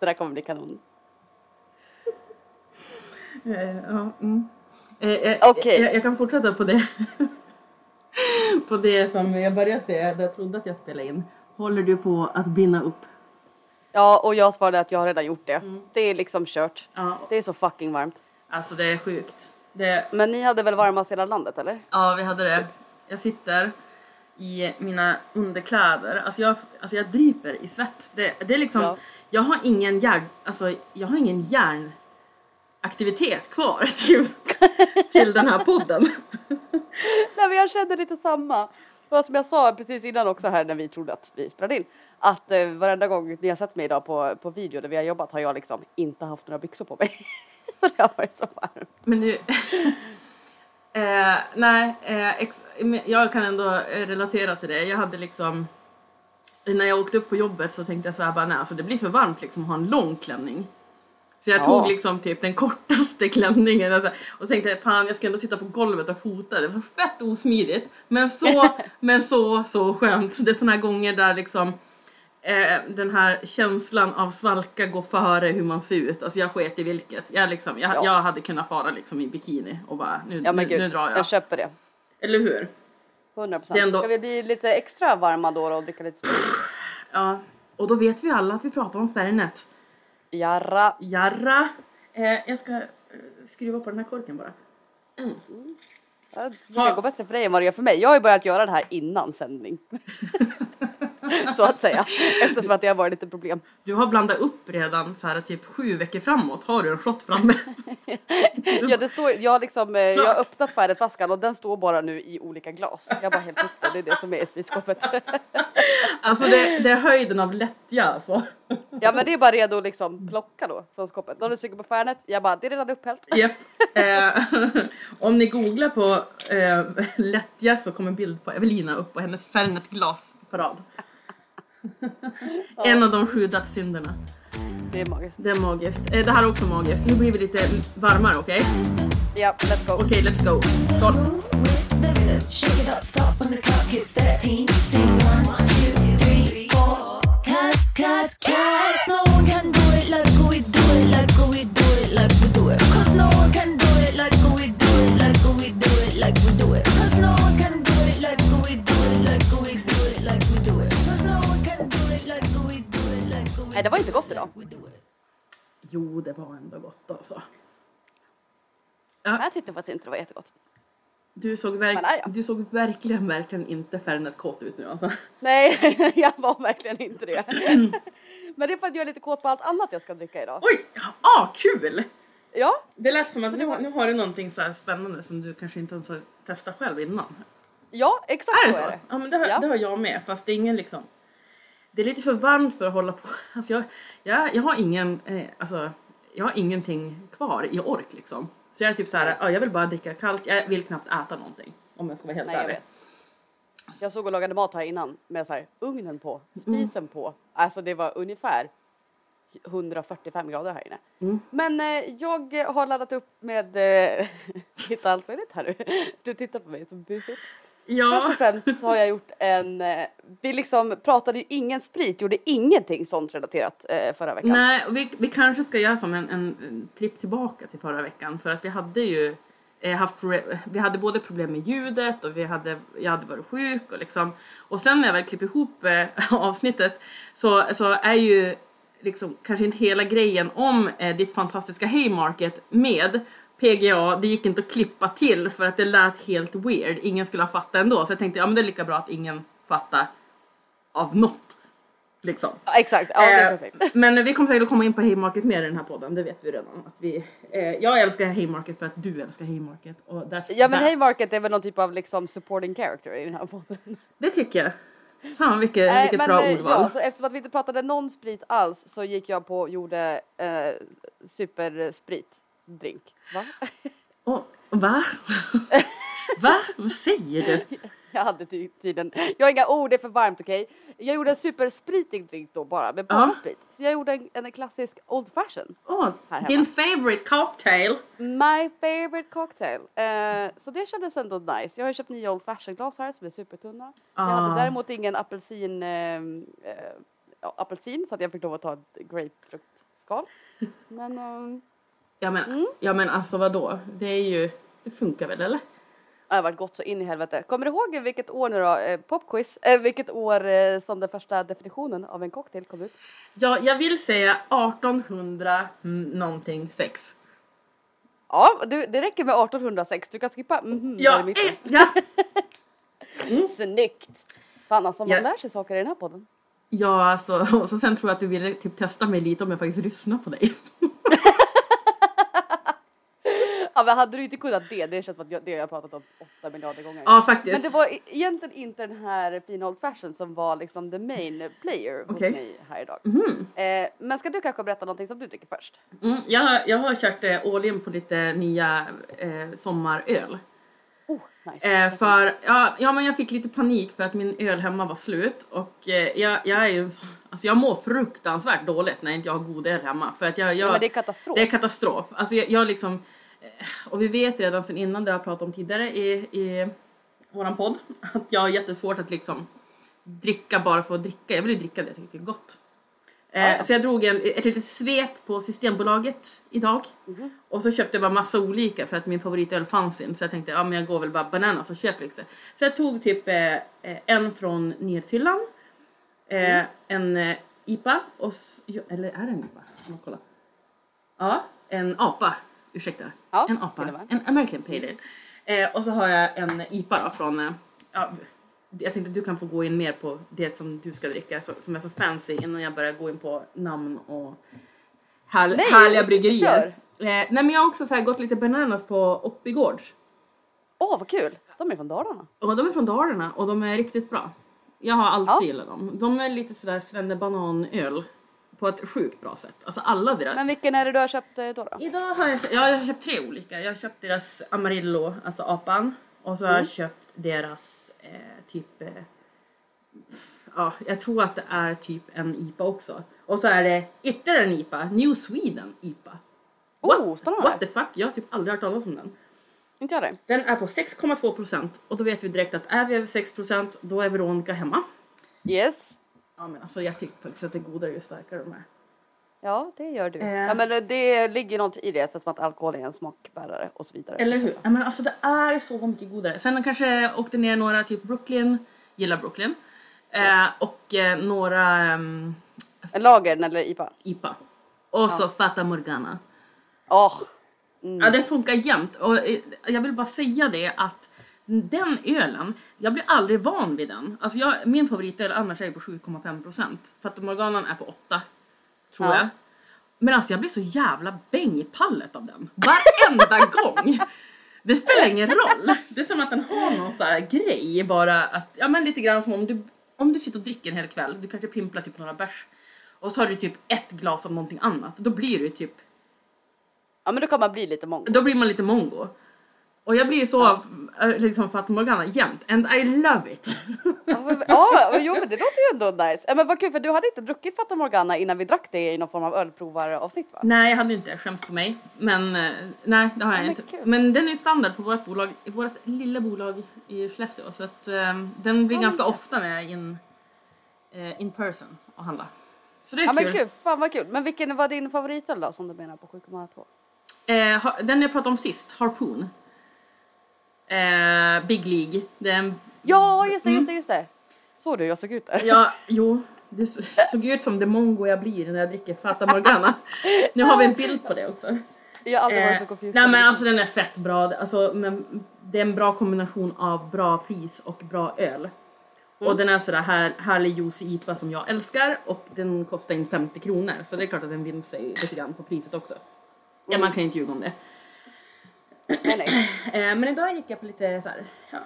Det där kommer bli kanon. Eh, ja, mm. Eh, eh, Okej. jag, jag kan fortsätta på det. på det som jag började säga, där jag trodde att jag spelade in. Håller du på att brinna upp? Ja, och jag svarade att jag har redan gjort det. Det är liksom kört. Ja, Det är så fucking varmt. alltså det är sjukt. Det, Men ni hade väl varmast i hela landet eller? ja, vi hade det. Jag sitter i mina underkläder. Alltså jag, alltså jag dryper i svett. Det, det är liksom, Ja. jag har ingen järn, alltså jag har ingen hjärnaktivitet kvar till, till den här podden. Nej men jag kände lite samma. Och som jag sa precis innan också här när vi trodde att vi spelade in. Att eh, varenda gång ni har sett mig idag på, på video där vi har jobbat har jag liksom inte haft några byxor på mig. så det har varit så varmt. Men nu... eh, nej, eh, jag kan ändå eh, relatera till det. Jag hade liksom... När jag åkte upp på jobbet så tänkte jag så här bara, nej alltså det blir för varmt liksom att ha en lång klänning. Så jag Ja. tog liksom typ den kortaste klänningen och, så, och tänkte fan jag ska ändå sitta på golvet och fota. Det var fett osmidigt. Men så, men så, så skönt. Det är såna här gånger där liksom eh, den här känslan av svalka går före hur man ser ut. Alltså jag sket i vilket. Jag, liksom, jag, Ja. jag hade kunnat fara liksom i bikini och bara nu, Ja nu, nu drar jag. jag köper det. Eller hur? 100 procent. Det ändå- Ska vi bli lite extra varma då och dricka lite sprit? Ja. Och då vet vi alla att vi pratar om Fernet. Jarra. Jarra. Eh, jag ska eh, skruva på den här korken bara. Ja, Det ska gå bättre för dig än vad det gör för mig. Jag har ju börjat göra det här innan sändning. så att säga. Eftersom att det har varit lite problem. Du har blandat upp redan så här typ sju veckor framåt. Har du en shot framme? Ja, det står, jag, har liksom, eh, jag har öppnat färdigflaskan och den står bara nu i olika glas. Jag bara helt uppe, det är det som är i spritskåpet. alltså det, det är höjden av lättja alltså. Ja men det är bara redo att liksom plocka då från skåpet. Någon är sugen på Fernet, jag bara det är redan upphällt. Japp. Eh, om ni googlar på eh, lättja så kommer en bild på Evelina upp och hennes Fernet glas på rad. En av de sju dödssynderna. Det är magiskt. Det är magiskt. Eh, det här är också magiskt. Nu blir vi lite varmare, okej? Ja, let's go. Okej, let's go. Skål. Move with the rhythm, shake it up, stop when the clock hits 13. Sing one, two, three, four. Cause, cause, cause no one can do it like we do it, like we do Jo, det var ändå gott alltså. Jag tyckte faktiskt inte det var jättegott. Du såg, verk- nej, ja. du såg verkligen, verkligen inte Fernet kåt ut nu alltså. Nej, jag var verkligen inte det. Men det är för att jag är lite kåt på allt annat jag ska dricka idag. Oj! Ah, kul! Ja, Det lät som att nu, nu har du någonting så här spännande som du kanske inte ens har testat själv innan. ja exakt Är det så så? är det. Ja men det har, Ja. det har jag med fast det är ingen liksom Det är lite för varmt för att hålla på. Alltså jag, jag, jag har ingen, eh, alltså jag har ingenting kvar i ork liksom. Så jag är typ så här, ja, jag vill bara dricka kallt, jag vill knappt äta någonting. Om jag ska vara helt Nej, jag ärlig. vet. Jag såg och lagade mat här innan med så här, ugnen på, Mm. spisen på. Alltså det var ungefär 145 grader här inne. Mm. Men eh, jag har laddat upp med, eh, titta allt möjligt här nu. Du tittar på mig som busigt. Först Ja, och främst har jag gjort en, eh, vi liksom pratade ju ingen sprit, gjorde ingenting sånt relaterat eh, förra veckan. nej och vi, vi kanske ska göra som en, en, en tripp tillbaka till förra veckan för att vi hade ju eh, haft vi hade både problem med ljudet och vi hade, jag hade varit sjuk och liksom och sen när jag väl klipper ihop avsnittet så, så är ju liksom kanske inte hela grejen om eh, ditt fantastiska Haymarket med PGA, det gick inte att klippa till för att det lät helt weird. Ingen skulle ha fattat ändå så jag tänkte ja men det är lika bra att ingen fattar av något. Liksom. Ja, exakt, ja det är Eh, perfekt. Men vi kommer säkert att komma in på Haymarket mer i den här podden, det vet vi redan. Att vi, eh, jag älskar Haymarket för att du älskar Haymarket. Och that's Ja men that. Haymarket är väl någon typ av liksom supporting character i den här podden. Det tycker jag. Fan vilket, Nej, vilket men, bra eh, ordval. Ja, så eftersom att vi inte pratade någon sprit alls så gick jag på och gjorde eh, superspritdrink. Va? Och, va? va? Vad säger du? Jag hade tiden. Jag har inga ord, det är för varmt okej. Jag gjorde en superspritig drink då bara med bara Ja. sprit. Så jag gjorde en, en klassisk old fashion. Här din favorite cocktail. My favorite cocktail. Eh, så det kändes ändå nice. Jag har köpt nya old fashion glas här som är supertunna. Jag Ah. hade däremot ingen apelsin, eh, ja, apelsin så att jag fick lov att ta ett grapefrukt skal. Men um, Ja men, Mm. ja men alltså vadå? Det är ju, det funkar väl eller? det har varit gott så in i helvete. Kommer du ihåg vilket år nu då, eh, popquiz, eh, vilket år eh, som den första definitionen av en cocktail kom ut? Ja, jag vill säga 1800 mm, någonting sex. Ja, du, det räcker med 1806. Du kan skippa där Ja, i mitten. eh, ja. Snyggt! Fan alltså, man Ja. lär sig saker i den här podden. ja alltså, och så sen tror jag att du ville typ testa mig lite om jag faktiskt lyssnar på dig. Ja, men hade du inte kunnat det, det känns som att jag, det har jag pratat om åtta miljarder gånger. Ja faktiskt. Men det var e- egentligen inte den här fina old fashion som var liksom the main player hos mig här idag. Eh, men ska du kanske berätta någonting som du dricker först? Mm, jag, har- jag har kört eh, all in på lite nya eh, sommaröl. Oh, nice. Eh, för, ja, ja men jag fick lite panik för att min öl hemma var slut och eh, jag, jag är ju alltså jag mår fruktansvärt dåligt när inte jag har god öl hemma för att jag, jag ja, men det är katastrof. det är katastrof. Alltså jag, jag liksom, och vi vet redan sedan innan det har jag pratat om tidigare i, i våran podd att jag har jättesvårt att liksom dricka bara för att dricka. Jag vill ju dricka det jag tycker är gott. Eh, Ja. Så jag drog en, ett litet svep på Systembolaget idag. Mhm. Och så köpte jag bara massa olika för att min favoritöl fanns inte. Så jag tänkte ja men jag går väl bara bananas och köper liksom. Så jag tog typ eh, eh, en från nyhetshyllan. Eh, Mm. En eh, IPA. Och, eller är det en IPA? Jag måste kolla. Ja, en APA. Ursäkta. Ja, en APA. En American Pale Ale. Eh, och så har jag en IPA då från... Eh, ja, jag tänkte att du kan få gå in mer på det som du ska dricka så, som är så fancy innan jag börjar gå in på namn och härl- Nej, härliga bryggerier. Eh, nej men jag har också så här gått lite bananas på Oppigårds. Åh, vad kul! De är från Dalarna. Och de är från Dalarna och de är riktigt bra. Jag har alltid Ja. gillat dem. De är lite sådär svennebananöl på ett sjukt bra sätt. Alltså alla deras. Men vilken är det du har köpt eh, då? då? Idag har jag, ja, jag har köpt tre olika. Jag har köpt deras Amarillo, alltså apan. Och så har Mm. jag köpt deras eh, typ... Eh, ja, jag tror att det är typ en IPA också. Och så är det ytterligare en IPA, New Sweden IPA. Oh, spännande. what the fuck? Jag har typ aldrig hört talas om den. Inte jag det? Den är på 6,2 procent och då vet vi direkt att är vi över 6 procent då är Veronica hemma. Yes. Ja men alltså jag tycker faktiskt att det är godare ju starkare de är. Ja, det gör du. Eh. Ja, men eh, det ligger något i det, som att alkohol är en smakbärare och så vidare. Eller hur? Ja, men alltså det är så mycket godare. Sen kanske åkte ner några typ Brooklyn, gillar Brooklyn. Eh, och eh, några En lager eller IPA? IPA. Och så Fata Morgana. Åh, Ja det funkar jämt. Och eh, jag vill bara säga det att den ölen, jag blir aldrig van vid den. Alltså jag, min favoritöl annars är på 7,5 procent. Fata Morganan är på 8. Tror Ja. jag. Men alltså jag blir så jävla bäng i pallet av den. Varenda gång. Det spelar ingen roll. Det är som att den har någon så här grej bara att, ja men lite grann som om du, om du sitter och dricker en hel kväll, du kanske pimplar typ några bärs och så har du typ ett glas av någonting annat, då blir du typ, ja men då kan man bli lite mongo. då blir man lite mongo. Och jag blir så äh, liksom Fata Morgana jämt, and I love it. Ja, men- Ja, jo men det låter ju ändå nice. Ja, men vad kul för du hade inte druckit Fata Morgana innan vi drack det i någon form av ölprovaravsnitt va? nej jag hade inte, skäms på mig. Men eh, nej det har jag men inte. kul. Men den är ju standard på vårt bolag, vårt lilla bolag i Skellefteå så att eh, den blir Ja, ganska ofta när jag är in, eh, in person och handlar. Så det är Ja kul. men kul, fan vad kul. Men vilken var din favoritöl då som du menar på 7,2? Eh, den jag pratade om sist, Harpoon. Eh, Big League. Det är en, Ja just det, just det, just det. Såg du hur jag såg ut där? ja, jo, s- såg ut som det mongo jag blir när jag dricker Fata Morgana. Nu har vi en bild på det också. Jag har aldrig varit så Eh, confused. nej men alltså den är fett bra. Alltså, men det är en bra kombination av bra pris och bra öl. Och den är sådär här, härlig juicy IPA som jag älskar och den kostar in 50 kronor så det är klart att den vinner sig lite grann på priset också. Ja man kan inte ljuga om det. Nej, nej. Eh, men idag gick jag på lite så här, ja,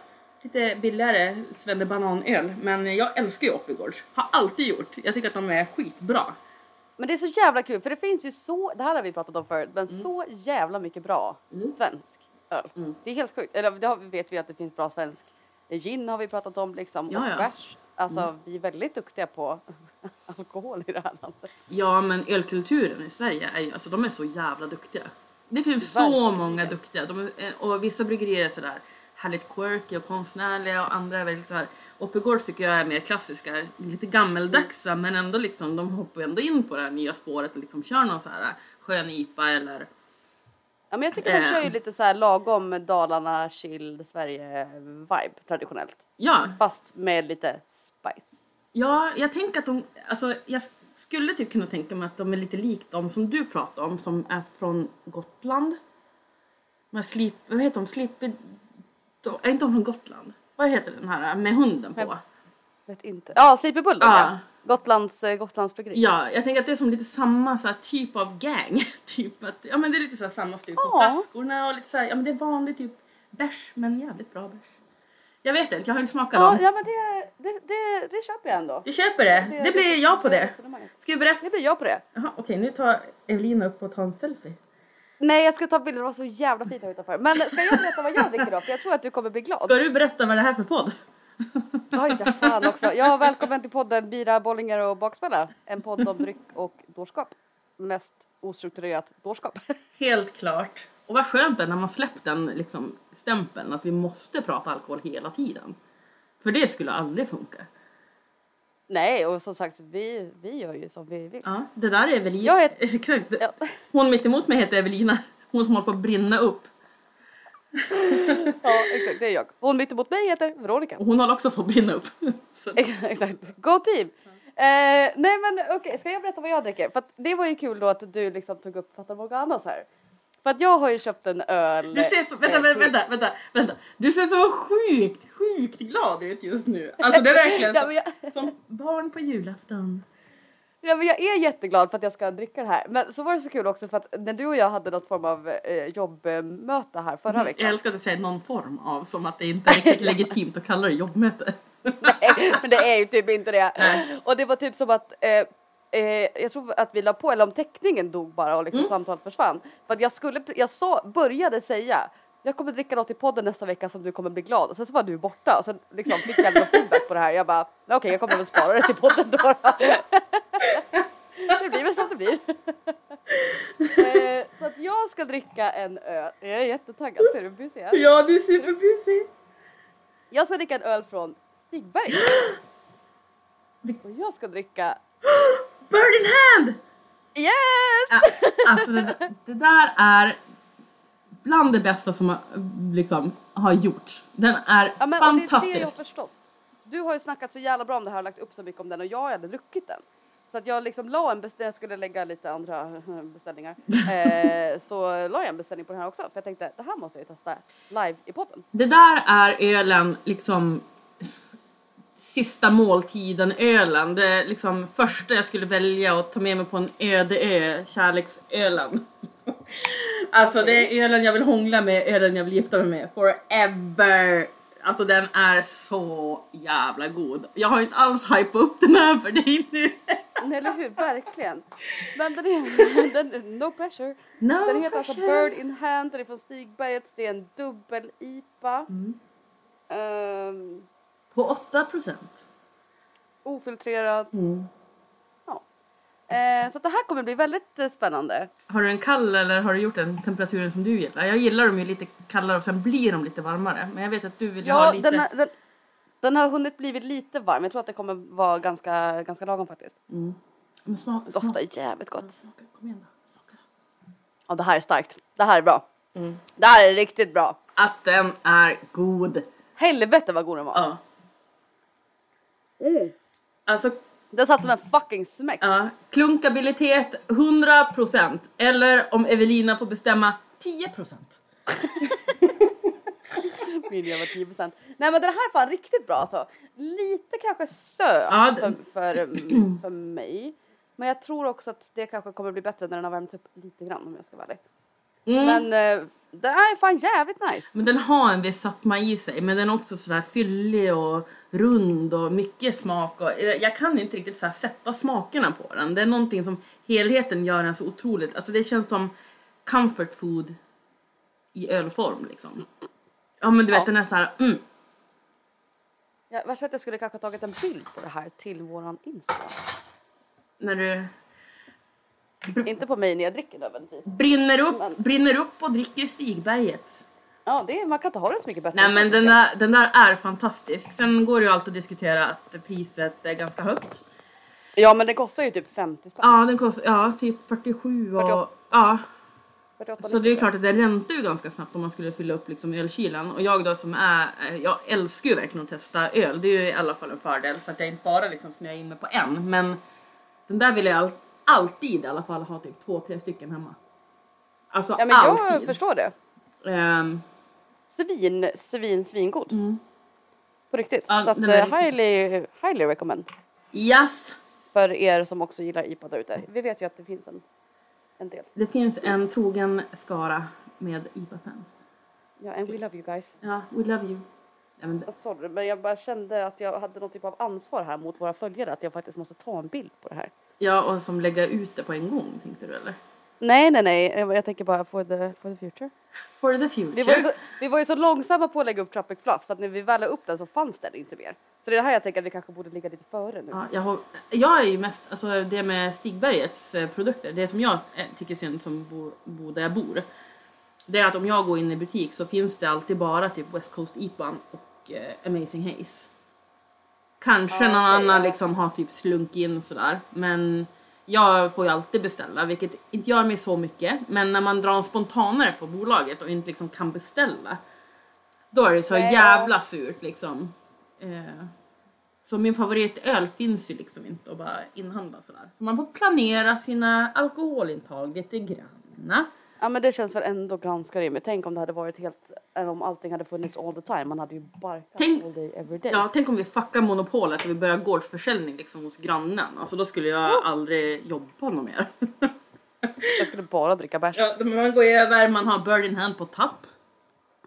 lite billigare svennebananöl. Men jag älskar ju Oppigårds. Har alltid gjort. Jag tycker att de är skitbra. Men det är så jävla kul för det finns ju så, det här har vi pratat om förut, men så jävla mycket bra svensk öl. Mm. Det är helt sjukt. Eller det vet vi att det finns bra svensk gin har vi pratat om liksom Ja, och ja. Mm. bärs. Alltså vi är väldigt duktiga på alkohol i det här landet. Ja men ölkulturen i Sverige är ju, alltså de är så jävla duktiga. Det finns så Verkligen. många duktiga. De eh, och vissa bryggerier är sådär härligt quirky och konstnärliga och andra är väldigt så här Oppigårds tycker jag är mer klassiska, lite gammeldagsa men ändå liksom de hoppar ändå in på det här nya spåret och liksom kör någon så här skön IPA eller Ja, men jag tycker de Eh. kör ju lite så här lagom Dalarna, chill, Sverige-vibe traditionellt. ja, Fast med lite spice. Ja, jag tänker att de, alltså jag skulle typ kunna tänka mig att de är lite likt de som du pratar om som är från Gotland. Men slip, vad heter de? Slipper... Är inte de från Gotland? Vad heter den här med hunden på? Men- Vet inte. Ja, Sleepy Bulldog Ja. ja. Gotlands, eh, Gotlands. Ja, jag tänker att det är som lite samma så här, typ av gang. typ att, ja men det är lite så här, samma stuk på Ja. flaskorna och lite så här, ja men det är vanlig typ bärs men jävligt bra bärs. Jag vet inte, jag har inte smakat Ja, dem. ja men det, det, det, det köper jag ändå. Vi köper det, det blir jag på det. Ska vi berätta? Det blir jag på det. Jaha, okej nu tar Evelina upp och tar en selfie. Nej jag ska ta bilder, det var så jävla fint här utanför. Men ska jag berätta vad jag dricker då? För jag tror att du kommer bli glad. Ska du berätta vad det här är för podd? Ja just det, fan också. Ja välkommen till podden Bira, bollingar och baksmälla. En podd om dryck och dårskap. Mest ostrukturerat dårskap. Helt klart. Och vad skönt det är när man släppt den liksom, stämpeln att vi måste prata alkohol hela tiden. För det skulle aldrig funka. Nej och som sagt vi, vi gör ju som vi vill. Ja, det där är Evelina. Jag heter- Exakt. Ja. Hon mitt emot mig heter Evelina. Hon som håller på att brinna upp. Ja exakt, det är jag. Hon mitt emot mig heter Veronica. Och hon håller också på att brinna upp. Exakt, go team! Eh, nej men okej, ska jag berätta vad jag dricker? För det var ju kul då att du liksom tog upp Fata Morgana så här. För att jag har ju köpt en öl. du ser så, vänta, vänta, vänta, vänta, vänta. Du ser så sjukt, sjukt glad ut just nu. Alltså det är verkligen Ja, jag, som barn på julafton. ja, men jag är jätteglad för att jag ska dricka det här. Men så var det så kul också för att när du och jag hade något form av eh, jobbmöte här förra Jag veckan. älskar att du säger någon form av, som att det inte är riktigt legitimt att kalla det jobbmöte. Nej, men det är ju typ inte det. Nej. Och det var typ som att eh, eh, jag tror att vi la på, eller om teckningen dog bara och liksom Mm. samtalet försvann. För att jag skulle, jag sa, började säga jag kommer dricka något i podden nästa vecka som du kommer bli glad och sen så var du borta och sen liksom fick jag någon feedback på det här. Jag bara okej jag kommer väl spara det till podden då. det blir väl som det blir. eh, så att jag ska dricka en öl. Jag är jättetaggad, ser du hur busy jag är? Ja, du är superbusy. Jag ska dricka en öl från Stigberg. Och jag ska dricka Bird in hand! Yes! Ja, alltså det, det där är bland det bästa som har, liksom, har gjorts. Den är Ja, men, och det är det jag har fantastisk. förstått. Du har ju snackat så jävla bra om det här och lagt upp så mycket om den och jag aldrig druckit den. Så att jag liksom la en beställning, jag skulle lägga lite andra eh, beställningar. Eh, så la jag en beställning på den här också för jag tänkte det här måste jag ju testa live i podden. Det där är ölen, liksom sista måltiden ölen. Det är liksom första jag skulle välja att ta med mig på en öde ö, kärleksölen. Alltså det är ölen jag vill hångla med, ölen jag vill gifta mig med forever. Alltså den är så jävla god. Jag har inte alls hypat upp den här för dig nu. Nej, eller hur, verkligen. Men den är, den, no pressure. No Den heter alltså pressure. Bird in hand, den är från Stigbergets, det är en dubbel-IPA. Mm. Ehm, På 8 procent. ofiltrerad. Mm. Ja. Eh, så att det här kommer bli väldigt eh, spännande. Har du en kall eller har du gjort den temperaturen som du gillar? Jag gillar dem ju lite kallare och sen blir de lite varmare. Men jag vet att du vill ju ha Ja, lite... den, har- den, den har hunnit blivit lite varm. Jag tror att det kommer vara ganska, ganska lagom faktiskt. Men smak, Det smak, doftar jävligt gott. smaka. Kom igen då. Smaka. Ja, det här är starkt. Det här är bra. Mm. Det här är riktigt bra. Att den är god. Helvete vad god den var. Ja. Alltså, Den satt som en fucking smäck. ja. Klunkabilitet 100 procent. Eller om Evelina får bestämma 10 procent. Min jävla 10 procent. Nej men den här är fan riktigt bra alltså. Lite kanske söt Ja, för, för, mm, för mig. Men jag tror också att det kanske kommer bli bättre när den har värmts upp lite grann om jag ska vara ärlig. Mm. Men eh, den är fan jävligt nice. Men den har en viss sötma i sig, men den är också sådär fyllig och rund och mycket smak. Och jag jag kan inte riktigt så sätta smakerna på den. Det är någonting som helheten gör den så otroligt. Alltså det känns som comfort food i ölform liksom. Ja men du vet Ja. den är så här, mm. Ja, värst att jag skulle kanske ha tagit en bild på det här till våran Instagram. när du Inte på mig när jag dricker nödvändigtvis. brinner upp, Men- brinner upp och dricker Stigberget. Ja, det är, man kan inte ha det så mycket bättre. Nej men den där, den där är fantastisk. Sen går det ju alltid att diskutera att priset är ganska högt. Ja men det kostar ju typ 50 spänn. Ja, den kostar ja, typ 47 och... 48. Ja, 48, så det är klart att det räntar ju ganska snabbt om man skulle fylla upp liksom ölkylan. Och jag då som är, jag älskar ju verkligen att testa öl. Det är ju i alla fall en fördel så att jag inte bara liksom snöar in mig på en. Men den där vill jag all, alltid i alla fall ha typ två, tre stycken hemma. Alltså Ja men jag alltid. förstår det. Ehm, Svin, svin, svingod. På riktigt. Mm. Ja, så att riktigt- highly, highly recommend. yes! För er som också gillar IPA där ute. Vi vet ju att det finns en, en del. Det finns en trogen skara med IPA-fans. Ja, and we love you guys. Ja, we love you. Ja, men, Jag Sorry, men jag bara kände att jag hade någon typ av ansvar här mot våra följare. Att jag faktiskt måste ta en bild på det här. Ja, och som lägga ut det på en gång tänkte du eller? Nej, nej, nej. Jag, tänker bara for the, for the future. For the Vi var, ju future. så, vi var ju så långsamma på att lägga upp Tropic Fluff så att när vi väl la upp den så fanns den inte mer. Så det är det här jag tänker att vi kanske borde ligga lite före nu. Ja, jag, har, jag är ju mest, alltså det med Stigbergets eh, produkter, det som jag eh, tycker synd som bor bo där jag bor. Det är att om jag går in i butik så finns det alltid bara typ West Coast IPA och eh, Amazing Haze. Kanske Ja, någon okej, annan ja. liksom har typ slunk in sådär. Men jag får ju alltid beställa, vilket inte gör mig så mycket. Men när man drar en spontanare på bolaget och inte liksom kan beställa. Då är det så Nej, ja. jävla surt liksom. Eh, så min favoritöl finns ju liksom inte att bara inhandla sådär. Så man får planera sina alkoholintag lite granna. Ja men det känns väl ändå ganska rimligt. Tänk om det hade varit helt, eller om allting hade funnits all the time. Man hade ju barkat Tänk- all day every day. Ja, tänk om vi fuckar monopolet och vi börjar gårdsförsäljning liksom hos grannen. Alltså då skulle jag aldrig jobba något mer. Jag skulle bara dricka bärs. Ja, man går över, man har bird in hand på tapp.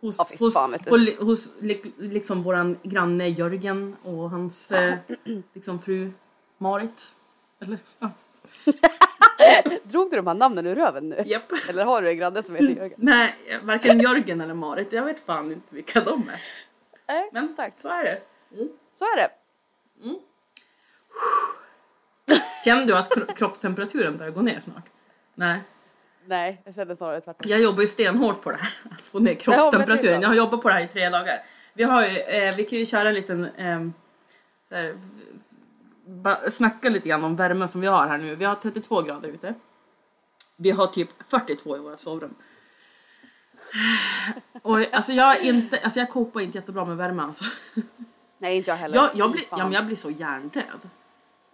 Hos, fy hos, fan, hos li- liksom våran granne Jörgen och hans eh, liksom fru Marit. Eller? Ja. Drog du de här namnen ur röven nu? Japp. Eller har du en granne som heter Jörgen? Nej, varken Jörgen eller Marit. Jag vet fan inte vilka de är. Nej, Men tack. så är det. Mm. Så är det. Känner du att kro- kroppstemperaturen börjar gå ner snart? Nej. Nej, jag kände snarare tvärtom. Jag jobbar ju stenhårt på det här. Att få ner kroppstemperaturen. Jag har jobbat på det här i tre dagar. Vi, har ju, eh, vi kan ju köra en liten... ehm, så här, snacka lite grann om värmen som vi har här nu. Vi har 32 grader ute. Vi har typ 42 i våra sovrum. Och alltså jag inte, alltså jag kopar inte jättebra med värme alltså. Nej, inte jag heller. Jag, jag, blir, ja, men jag blir så hjärndöd.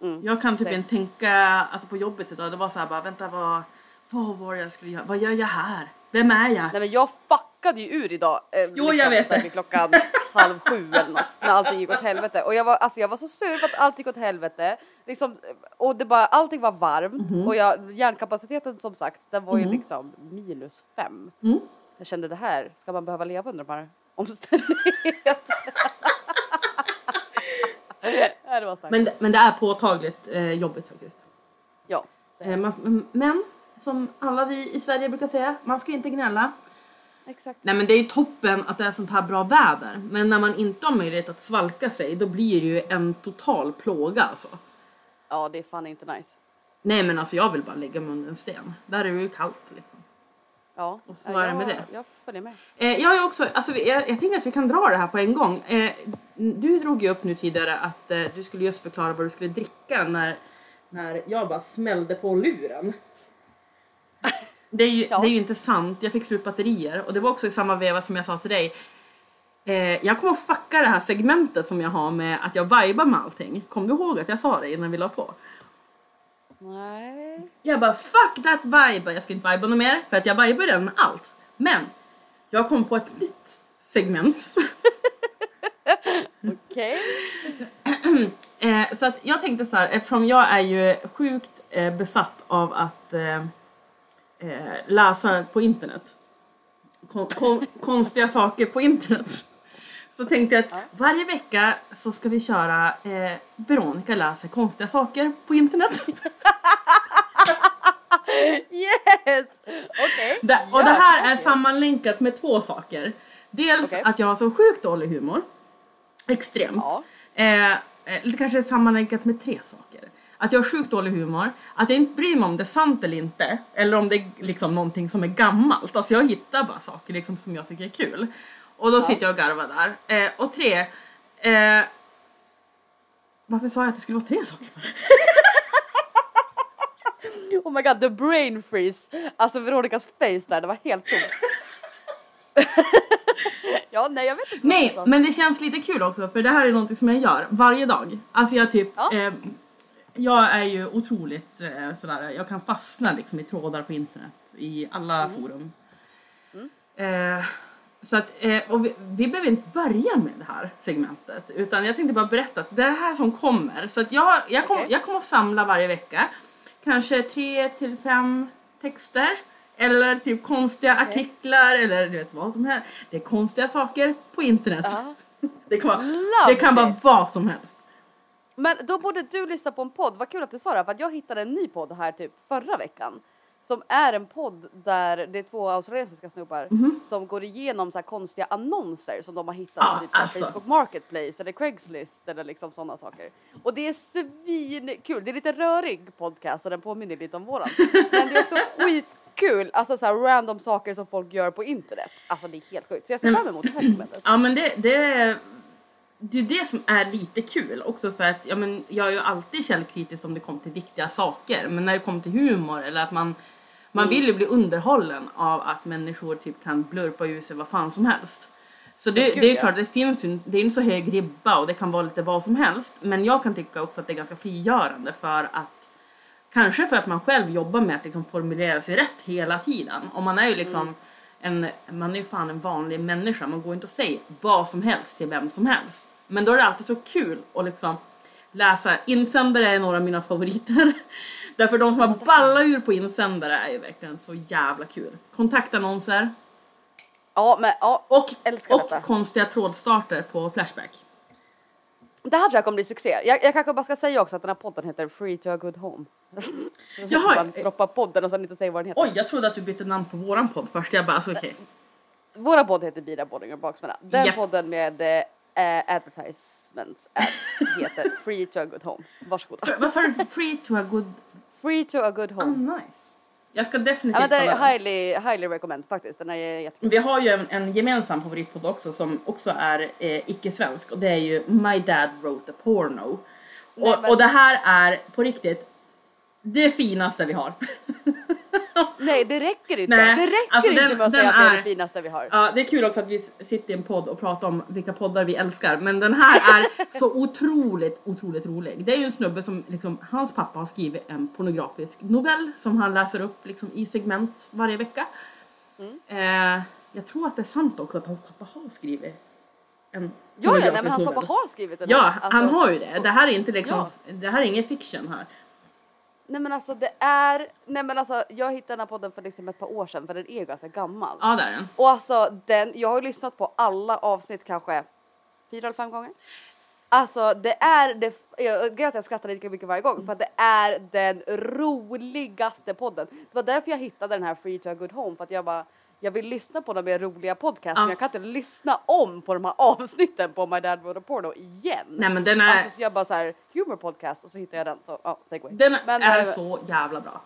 Mm, Jag kan typ inte tänka, alltså på jobbet idag, det var så här bara vänta vad, vad var jag skulle göra? Vad gör jag här? Vem är jag? Nej men jag fuckade ju ur idag. Eh, Jo, jag vet det. klockan halv sju eller något. När allting gick åt helvete. Och jag var, alltså, jag var så sur för att allt gick åt helvete. Liksom, och det bara, allting var varmt. Mhm. Och jag, hjärnkapaciteten som sagt, den var ju liksom minus fem. Mm. Jag kände det här, ska man behöva leva under de här omständigheterna? Det. Men, det- men det är påtagligt eh, jobbigt faktiskt. ja. Eh, man, men som alla vi i Sverige brukar säga, man ska inte gnälla. Exakt. Nej men det är ju toppen att det är sånt här bra väder. Men när man inte har möjlighet att svalka sig då blir det ju en total plåga alltså. Ja, det är fan inte nice. Nej men alltså jag vill bara lägga mig under en sten. Där är det ju kallt liksom. Ja, Och så är det med det. Jag följer med. Eh, jag är också, alltså, jag, jag tänker att vi kan dra det här på en gång. Eh, du drog ju upp nu tidigare att eh, du skulle just förklara vad du skulle dricka när, när jag bara smällde på luren. Det är, ju, Ja. det är ju inte sant, jag fick slut batterier och det var också i samma veva som jag sa till dig. Eh, jag kommer att fucka det här segmentet som jag har med att jag vibar med allting. Kom du ihåg att jag sa det innan vi la på? Nej. Jag bara fuck that vibe, jag ska inte viba något mer för att jag vibar redan med allt. Men jag kom på ett nytt segment. Okej. Eh, så att jag tänkte så här, eftersom jag är ju sjukt eh, besatt av att eh, eh, läsa på internet. Kon, kon, konstiga saker på internet. Så tänkte jag att varje vecka så ska vi köra eh, Veronica läser konstiga saker på internet. Yes! Okej. Det, och det här är sammanlänkat med två saker. Dels Okej. att jag har så sjukt dålig humor. Extremt. Ja. Eh, eh, det kanske är sammanlänkat med tre saker. Att jag har sjukt dålig humor, att jag inte bryr mig om det är sant eller inte, eller om det är liksom någonting som är gammalt. Alltså jag hittar bara saker liksom som jag tycker är kul. Och då sitter jag och garvar där. Eh, och tre, eh, varför sa jag att det skulle vara tre saker för? Oh my god, the brain freeze. Alltså Veronicas face där, det var helt tomt. ja, nej jag vet inte. Nej, men det känns lite kul också för det här är någonting som jag gör varje dag. Alltså jag typ, Ja. eh, jag är ju otroligt eh, sådär, jag kan fastna liksom i trådar på internet i alla Mm. forum. Eh, så att, eh, och vi, vi behöver inte börja med det här segmentet utan jag tänkte bara berätta att det är det här som kommer. Så att jag, jag, kom, Okej. jag kommer att samla varje vecka kanske tre till fem texter eller typ konstiga artiklar eller du vet vad som helst. Det är konstiga saker på internet. Ja. Det kan, vara, Love det kan vara vad som helst. Men då borde du lyssna på en podd, vad kul att du sa det, för att jag hittade en ny podd här typ förra veckan. Som är en podd där det är två australiensiska snubbar som går igenom så här konstiga annonser som de har hittat på typ så här alltså. Facebook Marketplace eller Craigslist eller liksom sådana saker. Och det är svinkul, det är lite rörig podcast och den påminner lite om våran. Men det är också skitkul, alltså så här random saker som folk gör på internet. Alltså det är helt sjukt. Så jag ser fram emot det här segmentet. Ja men det, det, det är det som är lite kul också för att ja, men jag är ju alltid källkritisk om det kommer till viktiga saker men när det kommer till humor eller att man man vill ju bli underhållen av att människor typ kan blurpa ur sig vad fan som helst. Så det, Gud, det är ja. klart, det finns ju, det är inte så hög ribba och det kan vara lite vad som helst. Men jag kan tycka också att det är ganska frigörande för att Kanske för att man själv jobbar med att liksom formulera sig rätt hela tiden. Och man är ju liksom en, man är ju fan en vanlig människa. Man går inte och säger vad som helst till vem som helst. Men då är det alltid så kul att liksom läsa. Insändare är några av mina favoriter. Därför de som har ballat ur på insändare är ju verkligen så jävla kul. Kontaktannonser Ja men ja, och, Älskar och detta. konstiga trådstarter på Flashback. Det här tror jag kommer bli succé. Jag, jag kanske bara ska säga också att den här podden heter Free to a good home. Så Jaha, man eh. droppar podden och sen inte säger vad den heter. Oj, jag trodde att du bytte namn på våran podd först. Jag bara, alltså okej. Våra podd heter Bira och Baksmälla. Den Japp. podden med eh, advertisements ads heter Free to a good home. Varsågoda. Vad sa du? Free to a good... Free to a good Oh, home. nice. Jag ska Ja, definitivt men det är highly, highly recommend faktiskt. Den är jättekul. Vi har ju en, en gemensam favoritpodd också som också är eh, icke-svensk och det är ju My Dad Wrote a Porno. Nej, Och, men- och det här är på riktigt det finaste vi har. Nej det räcker inte. Nej, det räcker alltså inte den- med att den säga att det är det finaste vi har. Ja, det är kul också att vi sitter i en podd och pratar om vilka poddar vi älskar. Men den här är så otroligt, otroligt rolig. Det är ju en snubbe som, liksom, hans pappa har skrivit en pornografisk novell som han läser upp liksom, i segment varje vecka. Mm. Eh, jag tror att det är sant också att hans pappa har skrivit en Ja, ja nej, men hans pappa har skrivit den Ja. Alltså, han har ju det. Det här är inte liksom, Ja. det här är ingen fiction här. Nej men alltså det är, nej men alltså jag hittade den här podden för liksom ett par år sedan för den är ju ganska gammal. Ja, där är den. Och alltså den, jag har ju lyssnat på alla avsnitt kanske fyra eller fem gånger. Alltså det är det, jag att jag skrattar lika mycket varje gång för att det är den roligaste podden. Det var därför jag hittade den här Free to a good home för att jag bara jag vill lyssna på de mer roliga podcast Ja. men jag kan inte lyssna om på de här avsnitten på My Dad Wrote a Porno igen. Nej men den är, Alltså så jag bara så här humor podcast och så hittar jag den så ja, segway. den Men, är eh, så jävla bra.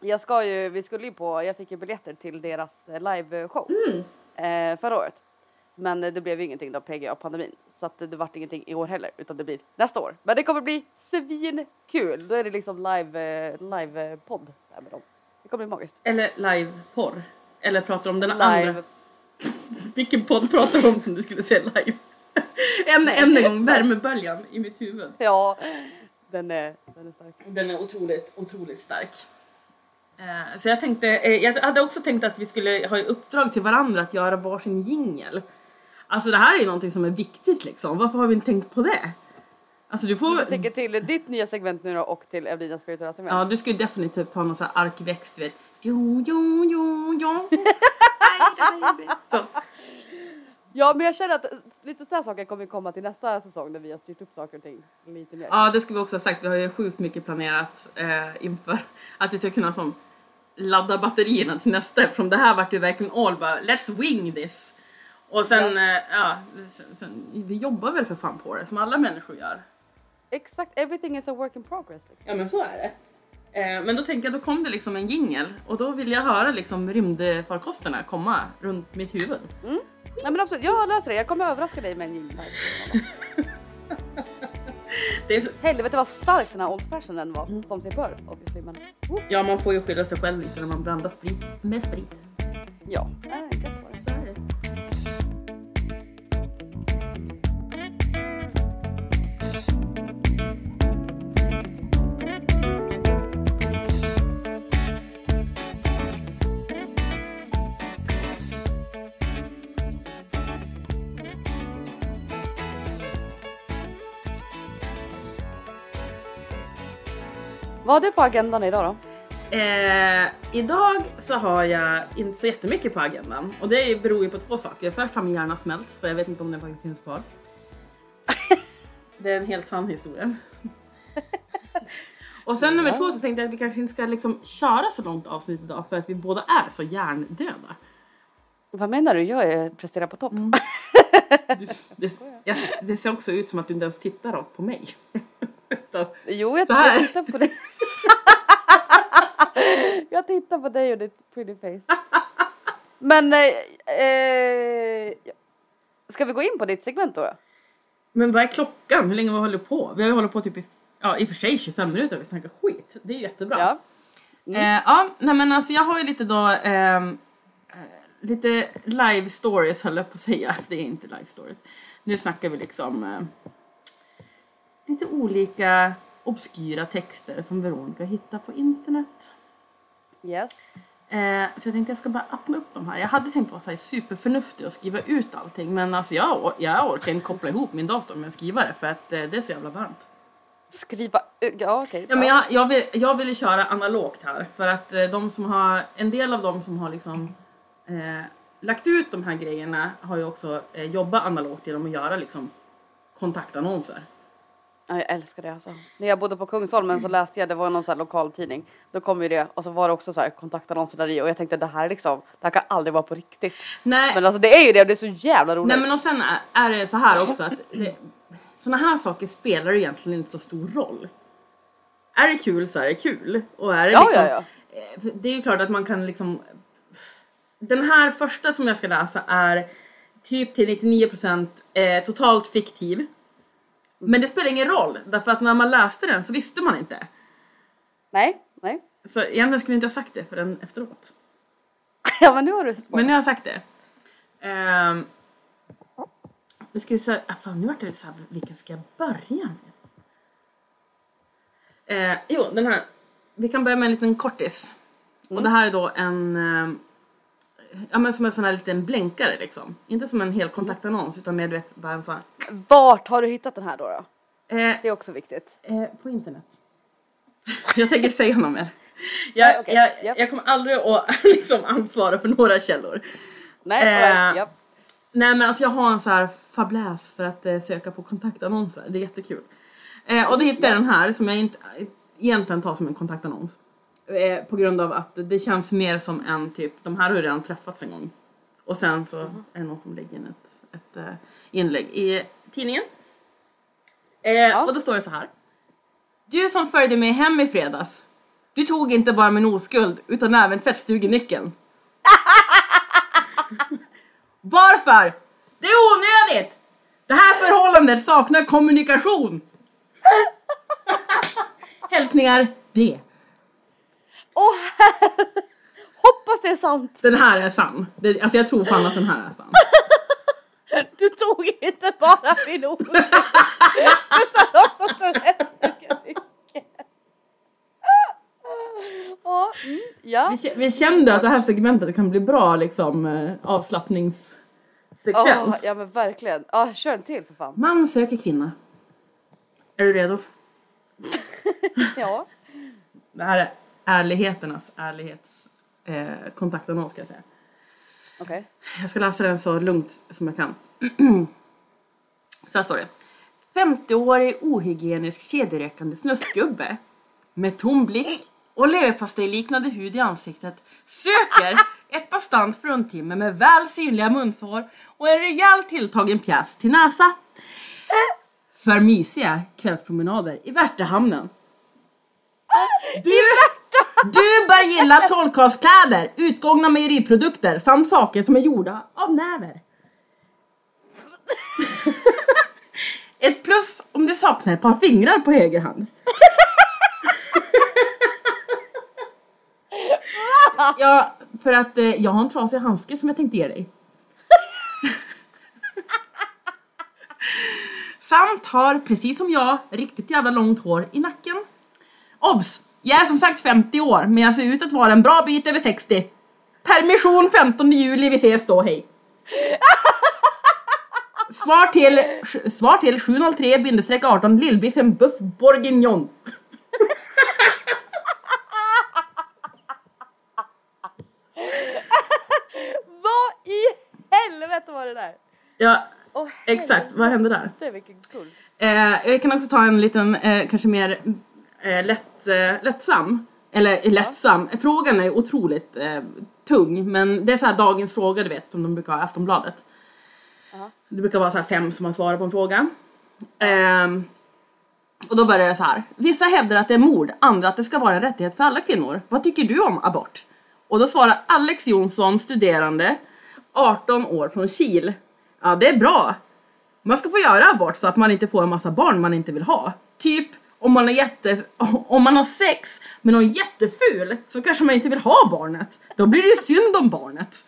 Jag ska ju, vi skulle ju på, jag fick ju biljetter till deras eh, liveshow eh, förra året. Men eh, det blev ju ingenting då PGA pandemin. Så att det vart ingenting i år heller utan det blir nästa år. Men det kommer bli svinkul. Då är det liksom live, live podd där med dem. Det kommer bli magiskt. Eller liveporr. Eller pratar om den Live. andra? Vilken podd pratar du om som du skulle säga live? än, än en gång, värmeböljan i mitt huvud. Ja, den är, den är stark. Den är otroligt, otroligt stark. Eh, så jag tänkte, eh, jag hade också tänkt att vi skulle ha i uppdrag till varandra att göra varsin jingel. Alltså det här är ju någonting som är viktigt liksom. Varför har vi inte tänkt på det? Alltså du får... Jag tänker till ditt nya segment nu då och till Evelinas spirituella segment. Ja, du skulle definitivt ha någon sån här arkväxt, du vet. Jo, jo, jo, jo. Så. Ja men jag känner att lite sådana saker kommer komma till nästa säsong när vi har styrt upp saker och ting lite mer. Ja, det ska vi också ha sagt. Vi har ju sjukt mycket planerat eh, inför att vi ska kunna som, ladda batterierna till nästa eftersom det här vart ju verkligen all bara let's wing this. Och sen, ja, eh, ja sen, sen, vi jobbar väl för fan på det som alla människor gör. exakt, everything is a work in progress. Liksom. Ja men så är det. Eh, men då tänker jag, då kom det liksom en jingel och då vill jag höra liksom rymdfarkosterna komma runt mitt huvud. Nej men absolut, jag löser det. Jag kommer överraska dig med en jingle här. Det är så, Helvete vad stark den här old fashionen var, som sig bör obviously. Men, oh, ja man får ju skylla sig själv lite när man blandar sprit med sprit. ja, nej, jag Vad har du på agendan idag då? Eh, idag så har jag inte så jättemycket på agendan och det beror ju på två saker. Först har min hjärna smält så jag vet inte om den faktiskt finns kvar. det är en helt sann historia. och sen nummer två så tänkte jag att vi kanske inte ska liksom köra så långt avsnitt idag för att vi båda är så hjärndöda. Vad menar du? Jag är presterar på topp. Du, det, jag, det ser också ut som att du inte ens tittar rakt på mig. Jo, jag tittar på dig. Jag tittar på dig och ditt pretty face. Men, eh, eh, ska vi gå in på ditt segment då? då? Men vad är klockan? Hur länge har vi hållit på? Vi har ju hållit på typ i, ja, i och för sig 25 minuter och vi snackar skit. Det är jättebra. Ja. Eh, ja, nej men alltså jag har ju lite då ehm, eh, lite live stories höll jag på att säga. Det är inte live stories. Nu snackar vi liksom eh, lite olika obskyra texter som Veronica hittar på internet. Yes. Eh, så jag tänkte jag ska bara öppna upp de här. Jag hade tänkt vara så här superförnuftig och skriva ut allting men alltså jag, jag orkar inte koppla ihop min dator med att skriva det för att eh, det är så jävla varmt. Skriva Ja, okej. Ja, men jag, jag, vill, jag vill ju köra analogt här för att eh, de som har, en del av dem som har liksom eh, lagt ut de här grejerna har ju också eh, jobbat analogt genom att göra liksom kontaktannonser. Ja, jag älskar det alltså. När jag bodde på Kungsholmen så läste jag, det var någon sån här lokaltidning. Då kom ju det och så var det också så här kontaktannonser där i och jag tänkte det här är liksom, det här kan aldrig vara på riktigt. Nej, Men alltså det är ju det och det är så jävla roligt. nej men och sen är, det så här också att det, såna här saker spelar egentligen inte så stor roll. Är det kul så är det kul. Och är det Ja, liksom, ja, ja. Eh, för Det är ju klart att man kan liksom... Den här första som jag ska läsa är typ till 99% eh, totalt fiktiv. Men det spelar ingen roll, därför att när man läste den så visste man inte. Nej, nej. Så egentligen skulle jag inte ha sagt det förrän efteråt. Ja men nu har du Men spoilat. nu har jag sagt det. Um, nu ska vi se, ah, fan nu vart det lite såhär, vilken ska jag börja med? Eh, jo, den här. Vi kan börja med en liten kortis. Och det här är då en, eh, ja men som en sån här liten blänkare liksom. Inte som en hel kontaktannons utan mer du vet, bara en sån här. Vart har du hittat den här då? då? Eh, Det är också viktigt. Eh, på internet. jag tänker säga något mer. Jag, Nej, okej. jag, Japp. jag kommer aldrig att liksom ansvara för några källor. Nej, Eh, ja. Nej men alltså jag har en så här fabläs för att eh, söka på kontaktannonser. Det är jättekul. Eh, och då hittade jag den här som jag inte egentligen tar som en kontaktannons. Eh, på grund av att det känns mer som en typ, de här har ju redan träffats en gång. Och sen så är det någon som lägger in ett, ett eh, inlägg i tidningen. Eh, Och då står det så här. Du som följde mig hem i fredags. Du tog inte bara min oskuld utan även tvättstugenyckeln. Varför? Det är onödigt! Det här förhållandet saknar kommunikation. Hälsningar D. Åh herre! Hoppas det är sant! Den här är sann. Det, alltså jag tror fan att den här är sann. Du tog inte bara min ord utan också mycket. Ja, mm, ja. Vi, vi kände att det här segmentet kan bli bra liksom eh, avslappningssekvens. Åh, ja men verkligen. Ja, kör en till för fan. Man söker kvinna. Är du redo? Ja. Det här är ärligheternas ärlighets eh, ska jag säga. Okej. Jag ska läsa den så lugnt som jag kan. Så här står det. 50-årig ohygienisk kedjerökande snuskgubbe med tom blick och leverpastejliknande hud i ansiktet söker ett bastant fruntimmer med väl synliga munsår och en rejält tilltagen pjäs till näsa. för mysiga kvällspromenader i Värtahamnen. Du, du bör gilla trollkarlskläder, utgångna mejeriprodukter samt saker som är gjorda av näver. Ett plus om du saknar ett par fingrar på höger hand. Ja, för att eh, jag har en trasig handske som jag tänkte ge dig. Samt har, precis som jag, riktigt jävla långt hår i nacken. Obs! Jag är som sagt 50 år, men jag ser ut att vara en bra bit över 60. Permission 15 juli, vi ses då, hej! Svar till, svar till 703-18 Lillbiffen Buff Bourguignon. Vad i helvete var det där? Ja, Åh, exakt. Vad hände där? helvete, vilken guld. Eh, jag kan också ta en liten, eh, kanske mer eh, lätt, eh, lättsam. Eller lättsam. Frågan är otroligt eh, tung, men det är så här dagens fråga, du vet, som de brukar ha i Aftonbladet. Ja. Det brukar vara så här fem som har svarat på en fråga. Ehm, och då börjar det så här. Vissa hävdar att det är mord, andra att det ska vara en rättighet för alla kvinnor. Vad tycker du om abort? Och då svarar Alex Jonsson, studerande, 18 år från Kil. Ja, det är bra. Man ska få göra abort så att man inte får en massa barn man inte vill ha. Typ om man, är jätte, om man har sex med någon jätteful så kanske man inte vill ha barnet. Då blir det synd om barnet.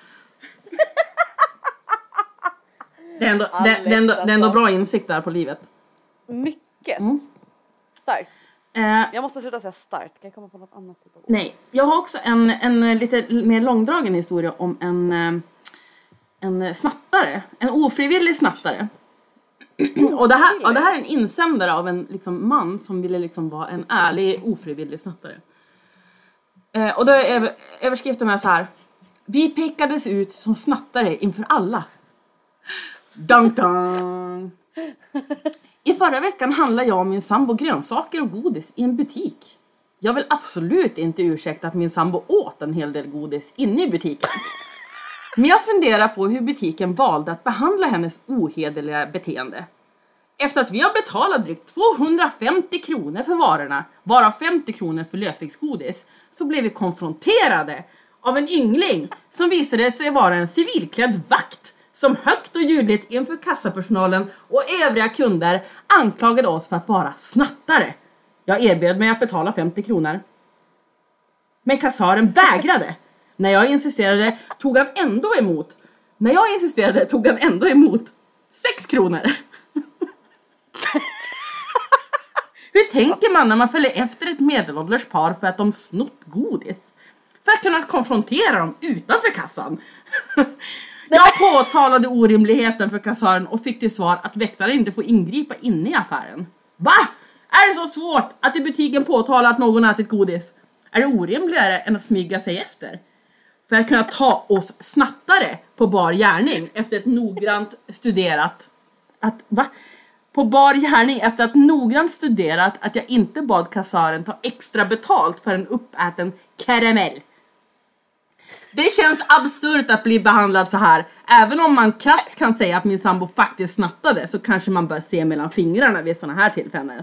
Det är ändå, det, det, är ändå, det är ändå alltså. bra insikt där på livet. Mycket. Mm. Starkt. Eh, Jag måste sluta säga starkt, kan jag komma på något annat? Typ av nej, jag har också en, en lite mer långdragen historia om en, eh, en snattare. En ofrivillig snattare. Och det, här, och det här är en insändare av en liksom, man som ville liksom vara en ärlig ofrivillig snattare. Eh, och då är överskriften är så här. Vi pekades ut som snattare inför alla. Dun, dun. I förra veckan handlade jag och min sambo grönsaker och godis i en butik. Jag vill absolut inte ursäkta att min sambo åt en hel del godis inne i butiken. Men jag funderar på hur butiken valde att behandla hennes ohederliga beteende. Efter att vi har betalat drygt 250 kronor för varorna, varav 50 kronor för lösviktsgodis, så blev vi konfronterade av en yngling som visade sig vara en civilklädd vakt som högt och ljudligt inför kassapersonalen och övriga kunder anklagade oss för att vara snattare. Jag erbjöd mig att betala 50 kronor. Men kassören vägrade. När jag insisterade tog han ändå emot. När jag insisterade tog han ändå emot 6 kronor. Hur tänker man när man följer efter ett medelålders par för att de snott godis? För att kunna konfrontera dem utanför kassan. Jag påtalade orimligheten för kassören och fick till svar att väktaren inte får ingripa inne i affären. Va? Är det så svårt att i butiken påtala att någon ätit godis? Är det orimligare än att smyga sig efter? För att kunna ta oss snattare på bar gärning efter ett noggrant studerat att, va? På bar gärning efter att noggrant studerat att jag inte bad kassören ta extra betalt för en uppäten karamell. Det känns absurt att bli behandlad så här. Även om man krasst kan säga att min sambo faktiskt snattade så kanske man bör se mellan fingrarna vid sådana här tillfällen.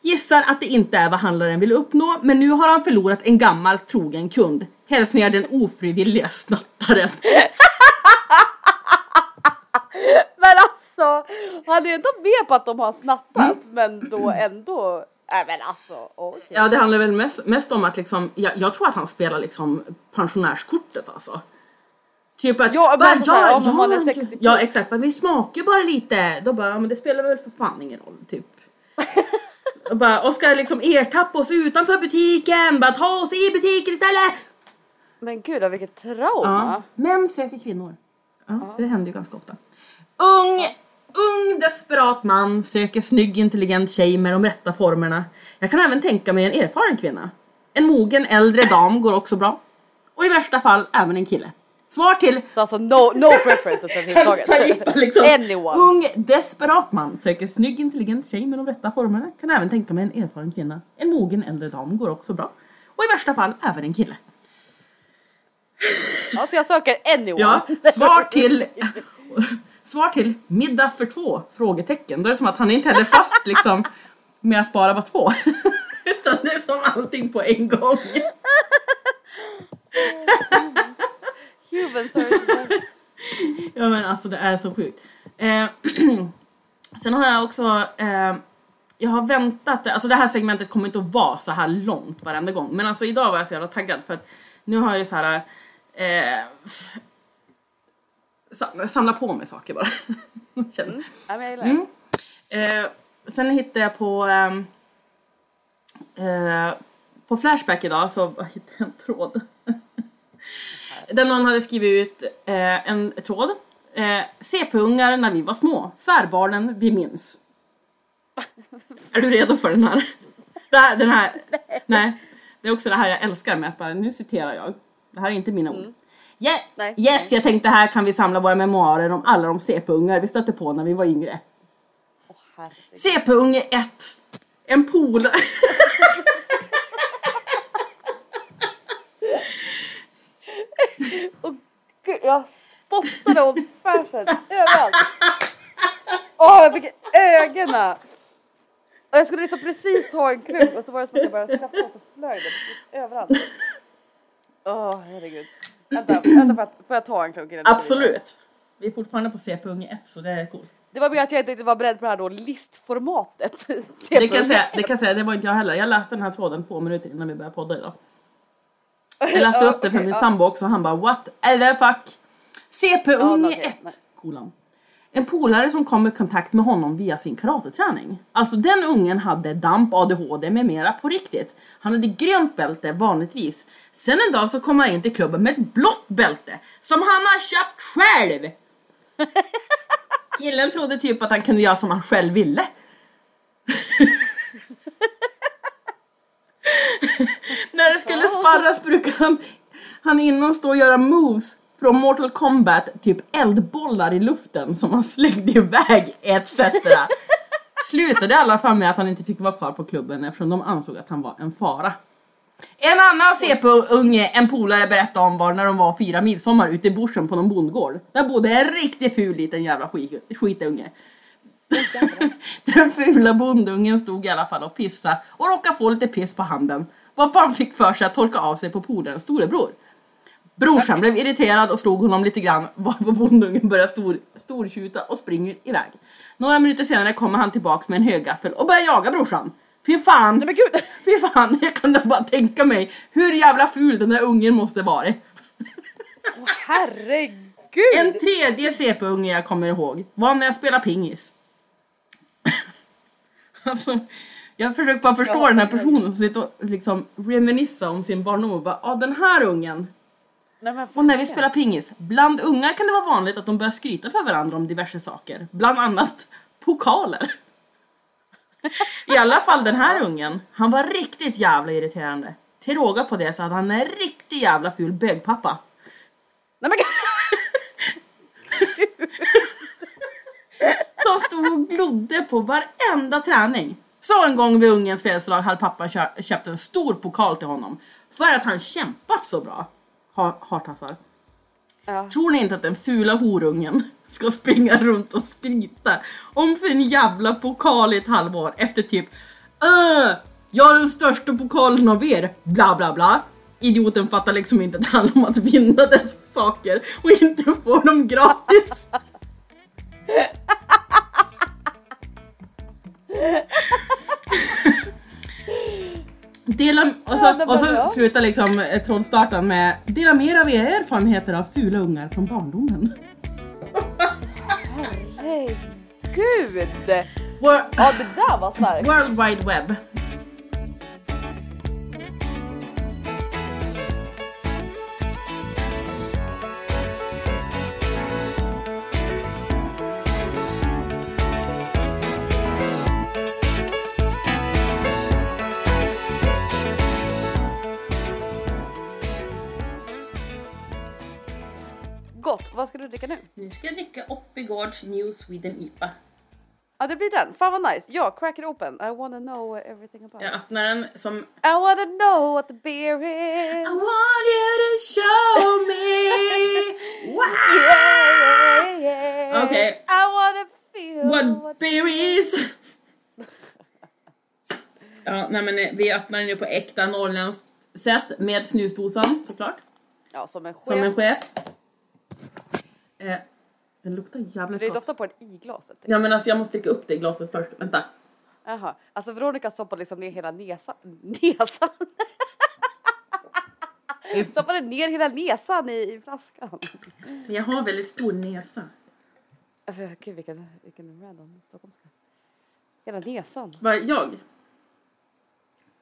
Gissar att det inte är vad handlaren vill uppnå, men nu har han förlorat en gammal trogen kund. Hälsningar den ofrivilliga snattaren. Men alltså, han är ändå med på att de har snattat men då ändå, nej men alltså okej. Ja, det handlar väl mest, mest om att liksom, jag, jag tror att han spelar liksom pensionärskortet alltså. Typ att, Ja, bara, alltså så här, om man är 60 plus. Ja exakt, men vi smakar bara lite. Då bara, ja, men det spelar väl för fan ingen roll typ. och, bara, och ska liksom ertappa oss utanför butiken, bara ta oss i butiken istället. Men gud vilket Ja. trauma. Män söker kvinnor. Ja, det händer ju ganska ofta. Ung, ung desperat man söker snygg intelligent tjej med de rätta formerna. Jag kan även tänka mig en erfaren kvinna. En mogen äldre dam går också bra. Och i värsta fall även en kille. Svar till Så alltså no, no preferences överhuvudtaget. liksom. Anyone. Ung desperat man söker snygg intelligent tjej med de rätta formerna. Kan även tänka mig en erfaren kvinna. En mogen äldre dam går också bra. Och i värsta fall även en kille. Ja, så jag söker anyone. Ja, svar till, Svar till middag för två? Frågetecken. Då är det som att han inte heller fast liksom med att bara vara två. Utan det är som allting på en gång. Humans are... Ja men alltså det är så sjukt. Eh, sen har jag också, eh, jag har väntat, alltså det här segmentet kommer inte att vara så här långt varenda gång. Men alltså idag var jag så jävla taggad för att nu har jag så här eh, sam- samla på mig saker bara. Mm. Ja, men jag gillar. Mm. Eh, sen hittade jag på ehm, eh, på Flashback idag så hittade jag en tråd. Där någon hade skrivit ut eh, en tråd. Eh, CP-ungar när vi var små. Särbarnen vi minns. Är du redo för den här? Här, den här nej. Det är också det här jag älskar med att bara, nu citerar jag. Det här är inte mina ord. Yeah, Mm. Nej, yes, nej. jag tänkte här kan vi samla våra memoarer om alla de CP-ungar vi stötte på när vi var yngre. Herregud. CP-unge 1. En polare. Och gud, jag spottade åt färsen överallt. Åh, jag fick ögonen. Och jag skulle liksom precis ta en klunk och så var det som att jag började skratta och flög överallt. Åh, herregud. Vänta, vänta får, jag, får jag ta en klunk innan Absolut. Vi är fortfarande på CP-unge 1 så det är coolt. Det var mer att jag inte var beredd på det här då listformatet. Det kan, jag säga, det kan jag säga, det var inte jag heller. Jag läste den här tråden två minuter innan vi började podda idag. Jag läste Ja, upp det för okej, min ja. sambo också och han bara what the fuck. CP-unge Ja, okej, 1 nej. kolon. En polare som kom i kontakt med honom via sin karateträning. Alltså den ungen hade damp, ADHD med mera på riktigt. Han hade grönt bälte vanligtvis. Sen en dag så kom han in till klubben med ett blått bälte som han har köpt själv. Killen trodde typ att han kunde göra som han själv ville. När det skulle sparras brukar han, han innan stå och göra moves från Mortal Kombat, typ eldbollar i luften som han slängde iväg etc. Slutade i alla fall med att han inte fick vara kvar på klubben eftersom de ansåg att han var en fara. En annan CP-unge, en polare berättade om var när de var och firade midsommar ute i bushen på någon bondgård. Där bodde en riktigt ful liten jävla skit, skitunge. Den fula bondungen stod i alla fall och pissade och råkade få lite piss på handen. Varpå han fick för sig att torka av sig på polarens storebror. Brorsan blev irriterad och slog honom lite grann varpå bondungen började stor, stortjuta och springer iväg. Några minuter senare kommer han tillbaks med en högaffel och börjar jaga brorsan. Fy fan! Nej men gud! Fy fan, jag kan bara tänka mig hur jävla ful den där ungen måste vara. Åh, herregud! En tredje CP-unge jag kommer ihåg var när jag spelade pingis. alltså, jag försöker bara förstå Ja, den här personen som sitter och liksom reminissa om sin barndom och bara, ja den här ungen. Nej, men Och när vi spelar pingis, bland ungar kan det vara vanligt att de börjar skryta för varandra om diverse saker. Bland annat pokaler. I alla fall den här ungen, han var riktigt jävla irriterande. Till råga på det så hade han en riktigt jävla ful bögpappa. Nej men! Som stod och glodde på varenda träning. Så en gång vid ungens födelsedag hade pappan kö- köpt en stor pokal till honom. För att han kämpat så bra. Ha- Hartassar. Ja. Tror ni inte att den fula horungen ska springa runt och skryta om sin jävla pokal i ett halvår efter typ äh, Jag är den största pokalen av er, bla bla bla. Idioten fattar liksom inte att det handlar om att vinna dessa saker och inte få dem gratis. Dela, och så, Ja, och så slutar liksom eh, trådstarten med Dela mer av era erfarenheter av fula ungar från barndomen. Herregud! Ja det där var starkt. World Wide Web. Du dricka nu? Nu ska jag dricka Oppigårds New Sweden IPA. Ja det blir den, fan vad nice. Ja, crack it open. I wanna know everything about Jag it. öppnar den som I wanna know what the beer I is. want you to show me wow! Yeah, yeah, yeah. Okej, What berries! Ja, nej men eh, vi öppnar den nu på äkta norrländskt sätt med snusdosan såklart. Ja, som en chef. Som en chef. Eh, den luktar jävligt Det gott. doftar på den i glaset. Ja men alltså jag måste dricka upp det glaset först. Vänta. Jaha. Alltså Veronica stoppade liksom ner hela näsan. Näsan? stoppade ner hela näsan i, i flaskan. Men jag har väldigt stor näsa. Äh, Gud vilken, vilken random stockholmska. Hela näsan. Vad, jag?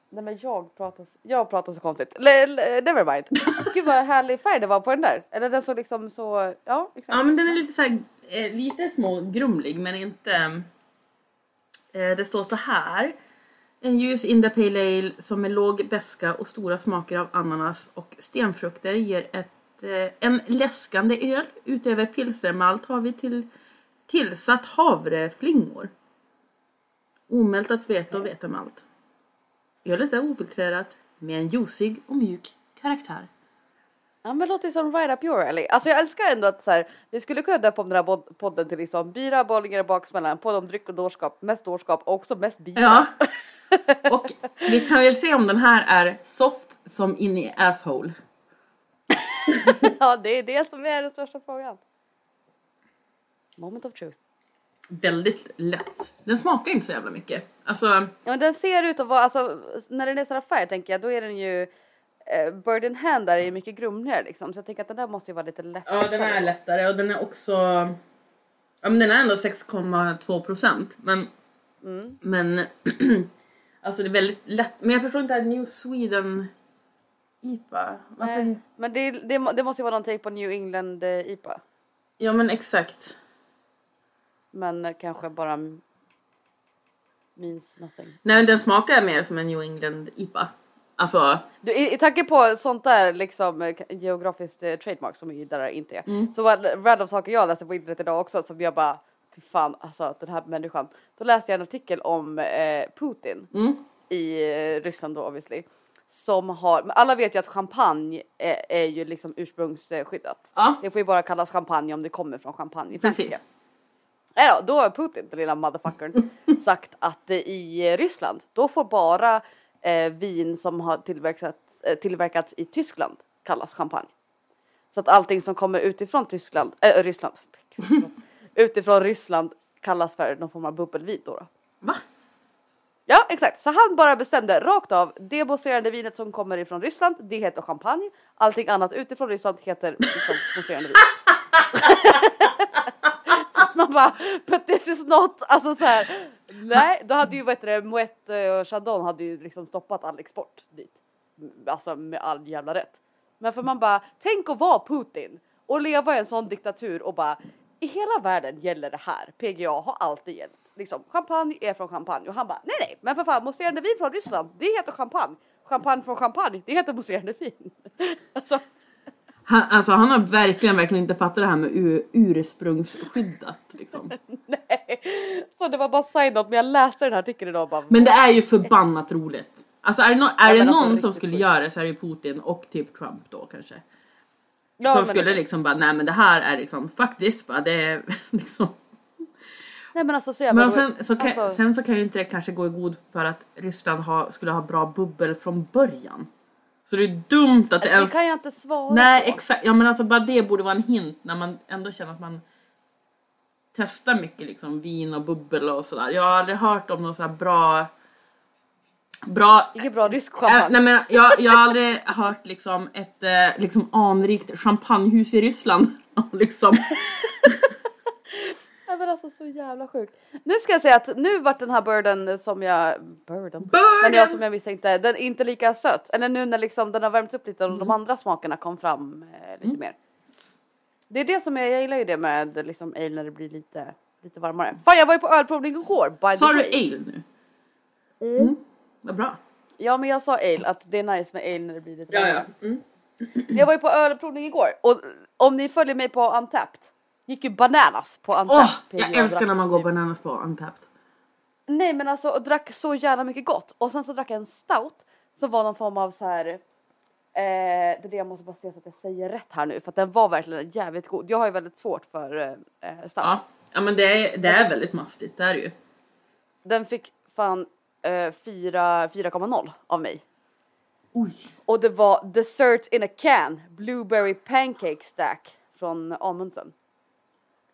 Nej men jag pratar, jag pratar så konstigt. Never mind. Gud vad härlig färg det var på den där. Eller den såg liksom så, ja exakt. Ja men den är lite så här, eh, lite smågrumlig men inte... Eh, det står så här. En ljus India Pale Ale som med låg beska och stora smaker av ananas och stenfrukter ger ett, eh, en läskande öl. Utöver pilsnermalt har vi till, tillsatt havreflingor. Omältat vete och vetemalt. Ölet är ofiltrerat med en juicig och mjuk karaktär. Ja men låter som right up your alley. Alltså jag älskar ändå att så här, vi skulle kunna döpa om den här podden till liksom bira, bollingar och baksmällan, podd om dryck och dårskap, mest dårskap och också mest bira. Ja. Och vi kan väl se om den här är soft som in i asshole. ja det är det som är den största frågan. Moment of truth. Väldigt lätt. Den smakar inte så jävla mycket. Alltså, Ja men den ser ut att vara, alltså när den är sån färg tänker jag då är den ju eh, Bird in hand där är ju mycket grumligare liksom så jag tänker att den där måste ju vara lite lättare. ja den är lättare och den är också... Ja men den är ändå 6,2 procent. Men... Men... alltså det är väldigt lätt. Men jag förstår inte det här New Sweden IPA. Varför? Nej, Men det, det, det måste ju vara någonting på New England eh, IPA. Ja men exakt. Men kanske bara means nothing. Nej men den smakar mer som en New England IPA. Alltså, Du, i, I tanke på sånt där liksom eh, geografiskt eh, trademark som ju där inte är. Så var random saker jag läste på internet idag också som jag bara fy fan alltså den här människan. Då läste jag en artikel om eh, Putin mm. i eh, Ryssland då obviously. Som har, alla vet ju att champagne är, är ju liksom ursprungsskyddat. Ja. Det får ju bara kallas champagne om det kommer från champagne i Frankrike. Ja, då har Putin, den lilla motherfuckern, sagt att eh, i Ryssland då får bara eh, vin som har tillverkats, eh, tillverkats i Tyskland kallas champagne. Så att allting som kommer utifrån Tyskland, äh, Ryssland, utifrån Ryssland kallas för någon form av bubbelvin då. då. Va? Ja exakt, så han bara bestämde rakt av det mousserande vinet som kommer ifrån Ryssland, det heter champagne. Allting annat utifrån Ryssland heter liksom mousserande vin. Man bara, but this is not, alltså så här. Nej, då hade ju vad heter det, Moet eh, och Chandon hade ju liksom stoppat all export dit. Alltså med all jävla rätt. Men för man bara, tänk att vara Putin och leva i en sån diktatur och bara i hela världen gäller det här. PGA har alltid gällt. Liksom, champagne är från champagne och han bara nej nej men för fan mousserande vin från Ryssland det heter champagne. Champagne från champagne det heter mousserande vin. alltså, han, alltså han har verkligen, verkligen inte fattat det här med ur, ursprungsskyddat liksom. nej. Så det var bara side men jag läste den här artikeln idag och bara Men det är ju förbannat roligt. Alltså är det, no är det alltså, någon riktigt som skulle sjukt. göra det så är det Putin och typ Trump då kanske. Ja, som skulle liksom bara, nej men det här är liksom, fuck this bara, det är liksom. Nej men alltså så jävla Men sen roligt. så, kan, alltså, sen så kan ju inte det kanske gå i god för att Ryssland ha, skulle ha bra bubbel från början. Så det är dumt att det det ens... kan jag inte svara Nej på. exakt, ja men alltså bara det borde vara en hint när man ändå känner att man testar mycket liksom vin och bubbel och sådär. Jag har aldrig hört om någon så här bra Bra, Vilken bra rysk äh, champagne. nej men jag, jag har aldrig hört liksom ett eh, liksom anrikt champagnehus i Ryssland. liksom. Nej men alltså så jävla sjukt. Nu ska jag säga att nu vart den här birden som jag... Birden? Birden! Men jag som jag misstänkte, den är inte lika söt. Eller nu när liksom den har värmts upp lite och Mm. de andra smakerna kom fram eh, lite mer. Det är det som jag, jag gillar ju det med liksom ale när det blir lite, lite varmare. Fan jag var ju på ölprovning igår by Sa du ale nu? Mm. Vad bra. Ja men jag sa ale, att det är nice med ale när det blir lite Ja, varmare. ja. Mm. Jag var ju på ölprovning igår och om ni följer mig på Untapped gick ju bananas på Untapped. Åh, jag älskar när man går drack. bananas på Untapped. Nej men alltså och drack så jävla mycket gott och sen så drack jag en stout som var någon form av så här. Eh, det är det jag måste bara se så att jag säger rätt här nu för att den var verkligen jävligt god. Jag har ju väldigt svårt för eh, stout. Ja. Ja men det är, det är väldigt mastigt, det är ju. Den fick fan eh, fyra- 4,0 av mig. Oj. Och det var Dessert in a can, Blueberry Pancake Stack från Amundsen.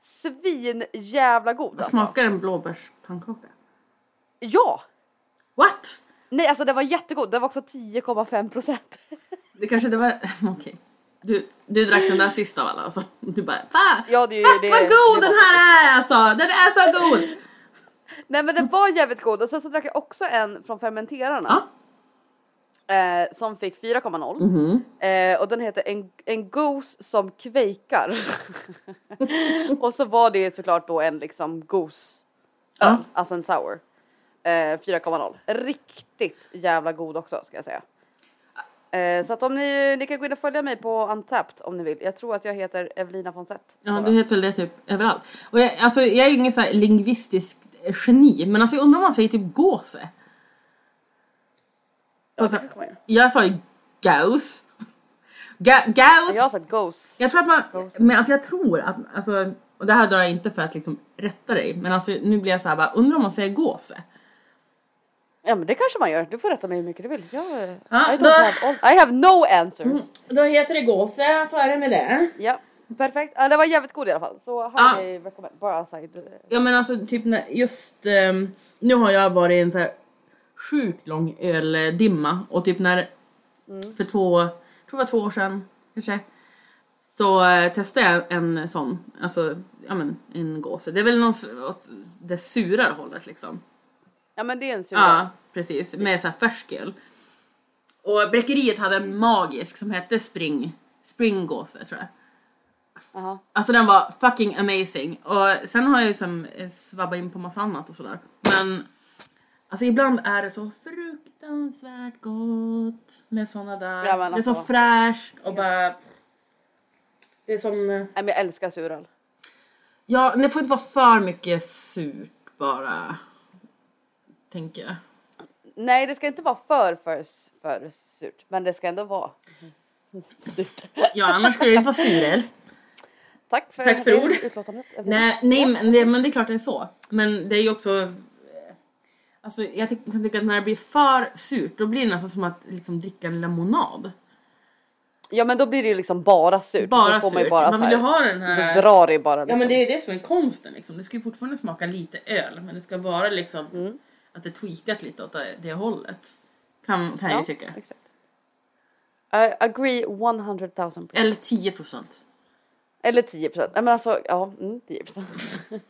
Svin jävla god alltså. Smakar en blåbärspannkaka? Ja! What? Nej alltså det var jättegod, det var också 10,5 procent. Det kanske det var, okej. Du, du drack den där sista av alla alltså. Du bara fan, Ja, det fuck det- vad god det den här är alltså! Den är så god! Nej men det var jävligt god och sen så drack jag också en från fermenterarna. Eh, som fick 4,0. Mhm. Eh, och den heter en, en Goose som kvejkar. och så var det såklart då en liksom öl, Ja. alltså en sour. Eh, 4,0. Riktigt jävla god också ska jag säga. Eh, så att om ni, ni kan gå in och följa mig på Untapped om ni vill. Jag tror att jag heter Evelina Fonsett. Ja, du heter väl det typ överallt. Och jag, alltså, jag är ju ingen så lingvistisk geni, men alltså jag undrar om man säger typ gåse. Ja, Alltså, jag sa ju gaus. Ga, gaus. Jag har sagt Goose. Jag tror att man, men alltså jag tror att, alltså, och det här drar jag inte för att liksom rätta dig, men alltså nu blir jag så här bara, undrar om man säger gåse? Ja men det kanske man gör. Du får rätta mig hur mycket du vill. Jag, Ja, I, don't då- have all, I have no answers. Då heter det gåse, så är det med det. Ja, perfekt. Ja, det var jävligt god i alla fall. Så highly recommend. Bara side. Ja men alltså typ när, just, ehm, nu har jag varit i en så här sjukt lång öldimma och typ när, för två, tror det var två år sedan kanske, så eh, testade jag en sån, alltså ja men en gåse. Det är väl någon, åt det surare hållet liksom. Ja men det är en sur. Ja, precis. Med så här färsk öl. Och bräckeriet hade en magisk som hette Spring, Springgåse tror jag. Jaha. Alltså den var fucking amazing. Och sen har jag ju som eh, svabbat in på massa annat och sådär. Men alltså ibland är det så fruktansvärt gott med såna där. Ja, men Det är så fräscht och bara... Det är som... eh, Nej men jag älskar suröl. Ja, det får inte vara för mycket surt bara. Tänker jag. Nej det ska inte vara för för, för surt. Men det ska ändå vara surt. Ja, annars skulle det inte vara suröl. Tack för, Tack för ord. utlåtandet. Nej, nej men, det, men det är klart det är så. Men det är ju också... Alltså jag ty- kan tycka att när det blir för surt då blir det nästan som att liksom dricka en lemonad. Ja men då blir det ju liksom bara surt. Bara får man surt. bara Man vill ju ha den här... Då drar ju bara Ja liksom. men det är det som är konsten liksom. Det ska ju fortfarande smaka lite öl men det ska vara liksom Mm. att det tweakat lite åt det, hållet. Kan, kan jag ju tycka. Exakt. I agree 100 000 procent. Eller 10 procent. Eller 10 procent. Nej men alltså, ja, mm, 10 procent.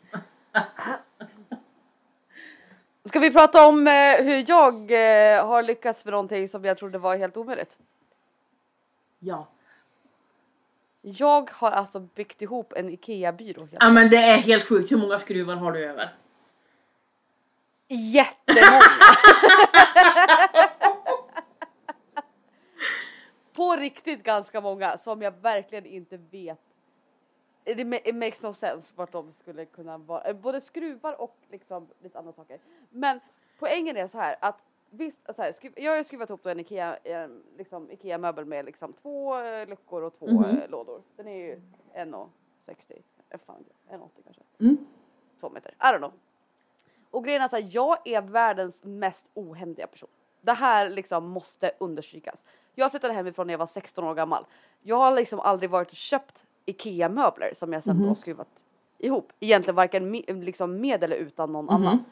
Ska vi prata om eh, hur jag eh, har lyckats med någonting som jag trodde var helt omöjligt? Ja. Jag har alltså byggt ihop en IKEA-byrå. Ja men det är helt sjukt. Hur många skruvar har du över? Jättemånga! På riktigt ganska många som jag verkligen inte vet. Det it makes no sense vart de skulle kunna vara. Eh, Både skruvar och liksom lite andra saker. Men poängen är så här att visst, så här, skruv, jag har skruvat ihop en Ikea, eh, liksom Ikea möbel med liksom två eh, luckor och två Mhm. eh, lådor. Den är ju 1,60, eh, fan 1,80 kanske. Mm. Två meter, I don't know. Och grejen är så här, jag är världens mest ohändiga person. Det här liksom måste understrykas. Jag flyttade hemifrån när jag var 16 år gammal. Jag har liksom aldrig varit och köpt IKEA-möbler som jag sen då har skruvat ihop. Egentligen varken med, liksom med eller utan någon annan.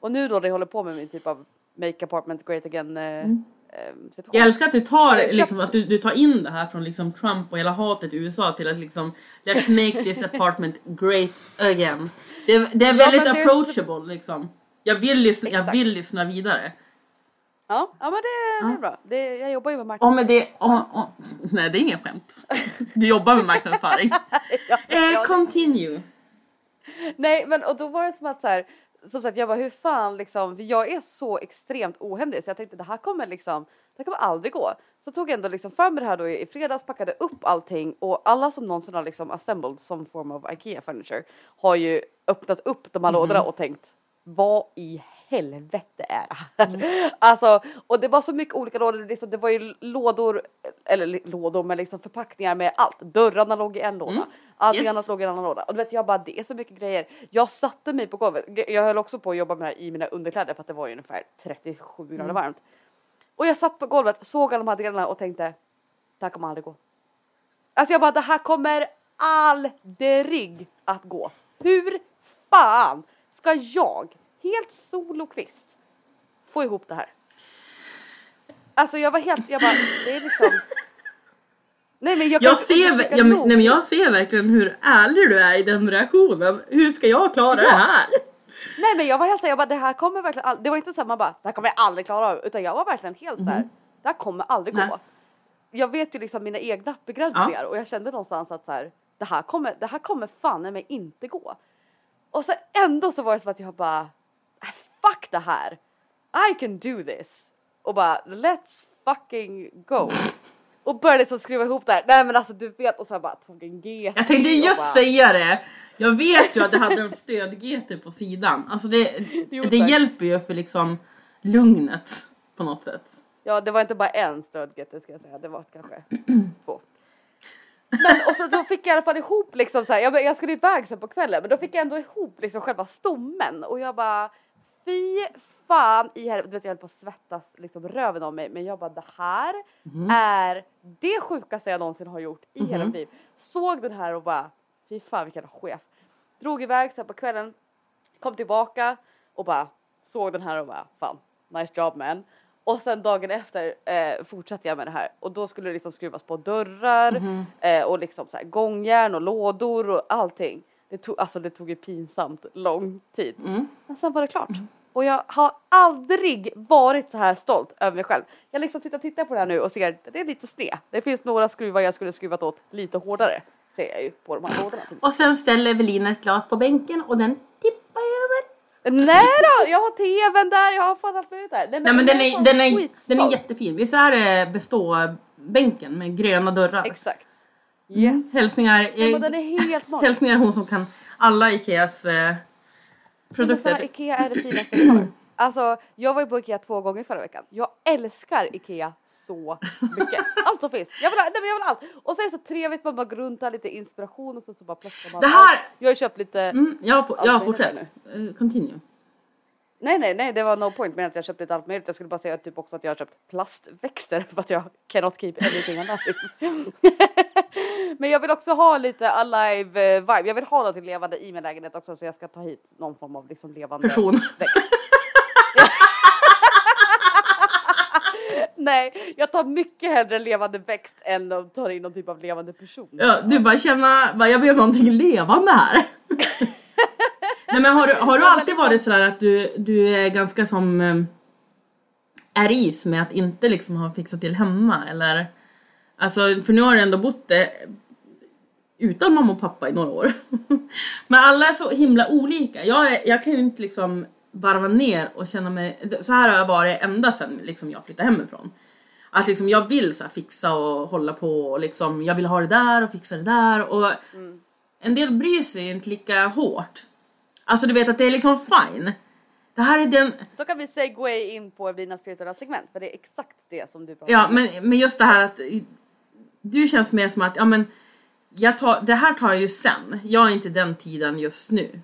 Och nu då när jag håller på med min typ av Make Apartment Great Again eh, eh, situation. Jag älskar att du tar, liksom, att du, du tar in det här från liksom Trump och hela hatet i USA till att liksom Let's make this apartment great again. Det, är- det är Ja, väldigt är- approachable liksom. Jag vill, lyssna, jag vill lyssna vidare. Ja, ja men det, det är bra. Det, jag jobbar ju med Och marknadsföring. med det... och- och- nej det är ingen skämt. Du jobbar med marknadsföring. Ja, eh, continue. Nej men och då var det som att så här, som sagt jag bara hur fan liksom, för jag är så extremt ohändig så jag tänkte det här kommer liksom, det här kommer aldrig gå. Så tog jag ändå liksom för mig det här då i fredags, packade upp allting och alla som någonsin har liksom assembled some form of IKEA furniture har ju öppnat upp de här lådorna och tänkt vad i helvete är det här? Alltså, och det var så mycket olika lådor, liksom, det var ju lådor, eller lådor med liksom förpackningar med allt. Dörrarna låg i en låda, allting Yes. annat låg i en annan låda. Och du vet jag bara det är så mycket grejer. Jag satte mig på golvet, jag höll också på att jobba med det här i mina underkläder för att det var ju ungefär 37 grader varmt. Och jag satt på golvet, såg alla de här delarna och tänkte det här kommer aldrig gå. Alltså jag bara det här kommer aldrig att gå. Hur fan ska jag helt solokvist få ihop det här? Alltså jag var helt, jag bara det är liksom Nej men jag Jag ser, jag, nej, men jag ser verkligen hur ärlig du är i den reaktionen. Hur ska jag klara det här? Nej men jag var helt såhär, jag bara det här kommer verkligen aldrig, det var inte så att man bara det här kommer jag aldrig klara av utan jag var verkligen helt så här. det här kommer aldrig Nej. gå. Jag vet ju liksom mina egna begränsningar och jag kände någonstans att så här, det här kommer, det här kommer fan mig inte gå. Och så ändå så var det som att jag bara, "Äh, fuck det här. I can do this. Och bara let's fucking go. Och började liksom skruva ihop det här. Nej men alltså du vet och så bara tog en GT. Jag tänkte just bara, säga det. Jag vet ju att det hade en stöd-GT på sidan. Alltså det, Jo, det hjälper ju för liksom lugnet på något sätt. Ja, det var inte bara en stödgete ska jag säga, det var kanske två. Men och så då fick jag i alla fall ihop liksom så här, jag, jag skulle iväg sen på kvällen men då fick jag ändå ihop liksom själva stommen och jag bara fy fan i helvete, du vet jag höll på att svettas liksom röven av mig men jag bara det här är det sjukaste jag någonsin har gjort i hela mitt liv. Såg den här och bara fy fan vilken chef. Drog iväg sen på kvällen, kom tillbaka och bara såg den här och bara fan nice job man. Och sen dagen efter eh, fortsatte jag med det här och då skulle det liksom skruvas på dörrar eh, och liksom så här gångjärn och lådor och allting. Det tog, alltså det tog ju pinsamt lång tid. Men sen var det klart. Och jag har aldrig varit så här stolt över mig själv. Jag liksom sitter och tittar på det här nu och ser det är lite sned. Det finns några skruvar jag skulle skruvat åt lite hårdare. Ser jag ju på de här lådorna. Och sen ställer Evelina ett glas på bänken och den tippar över. Nej då, jag har tvn där, jag har fan allt möjligt där. Nej men den jag är, fan den är, den är jättefin. Visst är det bestå-bänken med gröna dörrar? Exakt. Yes. Hälsningar, Ja, men den är helt magisk. hälsningar hon som kan alla Ikeas eh, Produkter. Ikea är det finaste jag har. Alltså jag var ju på Ikea två gånger förra veckan. Jag älskar Ikea så mycket. Allt som finns. Jag vill, ha, nej, men jag vill ha allt. Och så är det så trevligt man bara går runt har lite inspiration och så, så bara plockar man Det här- allt. Jag har köpt lite Mm, jag, får, jag fortsätt. möjligt Eh, Continue. Nej, nej, nej, det var no point med att jag köpte lite allt möjligt. Jag skulle bara säga typ också att jag har köpt plastväxter för att jag cannot keep everything alive. Men jag vill också ha lite alive eh, vibe. Jag vill ha något levande i min lägenhet också så jag ska ta hit någon form av liksom levande Person. växt. nej, jag tar mycket hellre en levande växt än att ta in någon typ av levande person. Ja, du bara känna, bara, jag behöver någonting levande här. Nej men har du, har du Ja, alltid liksom- varit sådär att du, du är ganska som eh, är is med att inte liksom ha fixat till hemma eller? Alltså för nu har du ändå bott eh, utan mamma och pappa i några år. men alla är så himla olika. Jag, är, jag kan ju inte liksom varva ner och känna mig, så här har jag varit ända sedan liksom jag flyttade hemifrån. Att liksom jag vill så fixa och hålla på och liksom jag vill ha det där och fixa det där och en del bryr sig inte lika hårt. Alltså du vet att det är liksom fine. Det här är den, Då kan vi segway in på Evlinas spirituella segment för det är exakt det som du pratar ja om. men, men just det här att du känns mer som att ja men jag tar, det här tar jag ju sen. Jag är inte den tiden just nu.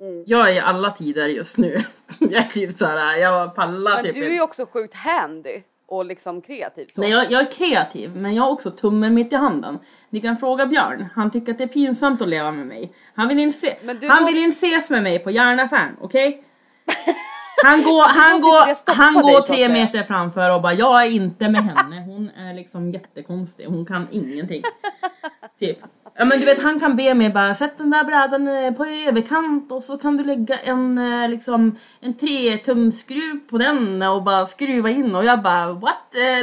Mm. Jag är i alla tider just nu. jag är typ såhär, jag pallar Men typ du är ju också sjukt handy och liksom kreativ så. Nej, jag, jag är kreativ, men jag har också tummen mitt i handen. Ni kan fråga Björn, han tycker att det är pinsamt att leva med mig. Han vill inte, se, Men han vill inte ses med mig på järnaffären, okej? Han går, han går, han går tre meter framför och bara jag är inte med henne, hon är liksom jättekonstig, hon kan ingenting. Typ. Ja men du vet han kan be mig bara sätt den där brädan eh, på överkant och så kan du lägga en eh, liksom en tre tumskruv på den och bara skruva in och jag bara what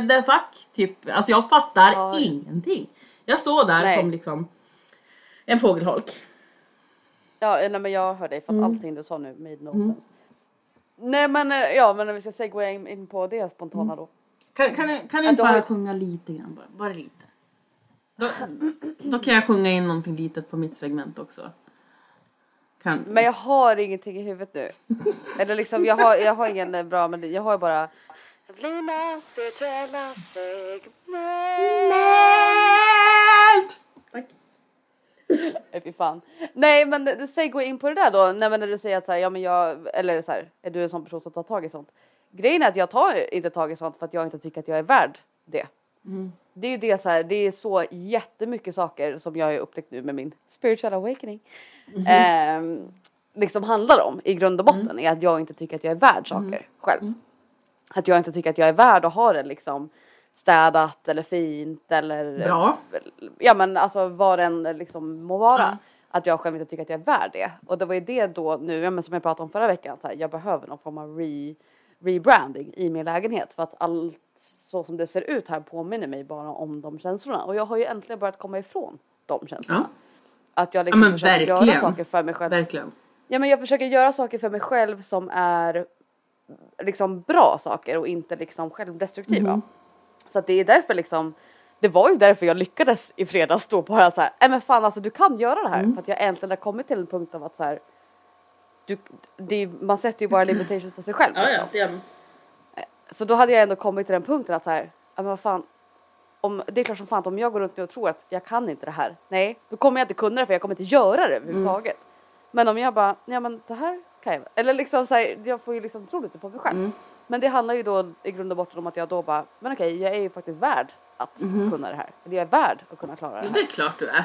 the fuck typ. Alltså jag fattar Ja. ingenting. Jag står där Nej. som liksom en fågelholk. Ja, nej, men jag hör dig för att Mm. allting du sa nu made no sense. Nej men eh, ja, men om vi ska segwaya in, in på det spontana Mm. då. Kan, kan, du- kan du inte du har- bara sjunga lite grann bara? Bara lite. Då, då kan jag sjunga in någonting litet på mitt segment också. Kan... Men jag har ingenting i huvudet nu. Eller liksom, jag har, jag har ingen eh, bra melodi. Jag har bara... Lina spirituella segment. Nej fy fan. Nej men säg gå in på det där då. Nej, men när du säger att så här, ja men jag, eller så här, är du en sån person som tar tag i sånt? Grejen är att jag tar inte tag i sånt för att jag inte tycker att jag är värd det. Det är ju det så här, det är så jättemycket saker som jag har upptäckt nu med min spiritual awakening. ehm, liksom handlar om i grund och botten är att jag inte tycker att jag är värd saker själv. Att jag inte tycker att jag är värd att ha det liksom städat eller fint eller Bra. ja men alltså vad den liksom må vara. Ja. Att jag själv inte tycker att jag är värd det. Och det var ju det då nu, ja, men som jag pratade om förra veckan, så här, jag behöver någon form av re, rebranding i min lägenhet för att allt så som det ser ut här påminner mig bara om de känslorna. Och jag har ju äntligen börjat komma ifrån de känslorna. Att jag liksom men försöker göra verkligen. saker för mig själv. Verkligen. Ja men jag försöker göra saker för mig själv som är liksom bra saker och inte liksom självdestruktiva. Så det är därför liksom det var ju därför jag lyckades i fredags då bara så här, nej men fan alltså du kan göra det här för att jag äntligen har kommit till en punkt av att så här du, det, man sätter ju bara limitations på sig själv. Ja, ja, liksom. är... Så då hade jag ändå kommit till den punkten att så här, ja men vad fan, om, det är klart som fan att om jag går runt nu och tror att jag kan inte det här, nej, då kommer jag inte kunna det för jag kommer inte göra det överhuvudtaget. Men om jag bara, ja men det här kan jag, eller liksom så här, jag får ju liksom tro lite på mig själv. Men det handlar ju då i grund och botten om att jag då bara, men okej, jag är ju faktiskt värd att kunna det här. Jag är värd att kunna klara det Det här. är klart du är.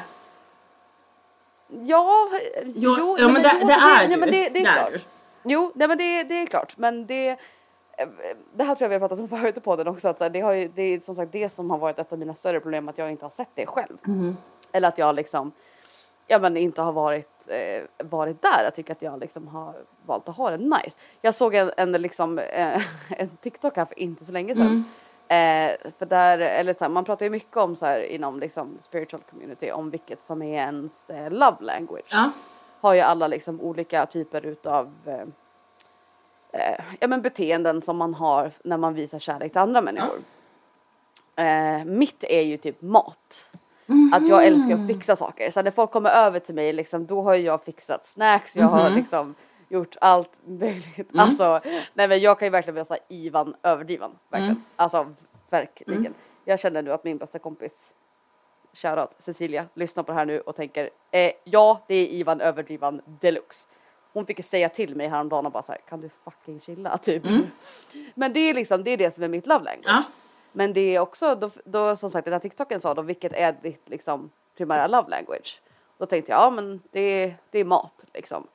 Ja, Jo, jo, ja, men det- jo, det är nej, du. men det, det är Det är klart. Jo, nej men det, det är klart. Men det, det här tror jag vi har pratat om förut på den också. Att så här, det, har ju, det är som sagt det som har varit ett av mina större problem att jag inte har sett det själv. Mm. Eller att jag liksom ja, men inte har varit, eh, varit där. Jag tycker att jag liksom har valt att ha det nice. Jag såg en, en, liksom, eh, en TikTok här för inte så länge sedan. Mm. Eh, för där, eller så här, man pratar ju mycket om så här inom liksom spiritual community om vilket som är ens eh, love language Ja. har ju alla liksom olika typer utav eh, eh, ja, men beteenden som man har när man visar kärlek till andra människor. Eh, mitt är ju typ mat. Att jag älskar att fixa saker. Så när folk kommer över till mig liksom, då har jag fixat snacks, jag har liksom gjort allt möjligt. Alltså, nej men jag kan ju verkligen vara så Ivan överdriven. Verkligen. Alltså verkligen. Jag känner nu att min bästa kompis shoutout Cecilia lyssnar på det här nu och tänker eh, ja det är Ivan överdriven deluxe. Hon fick ju säga till mig häromdagen och bara så här, kan du fucking chilla typ. Men det är liksom det är det som är mitt love language. Ja. Men det är också då, då som sagt den här TikToken sa då vilket är ditt liksom primära love language. Då tänkte jag ja men det är, det är mat liksom.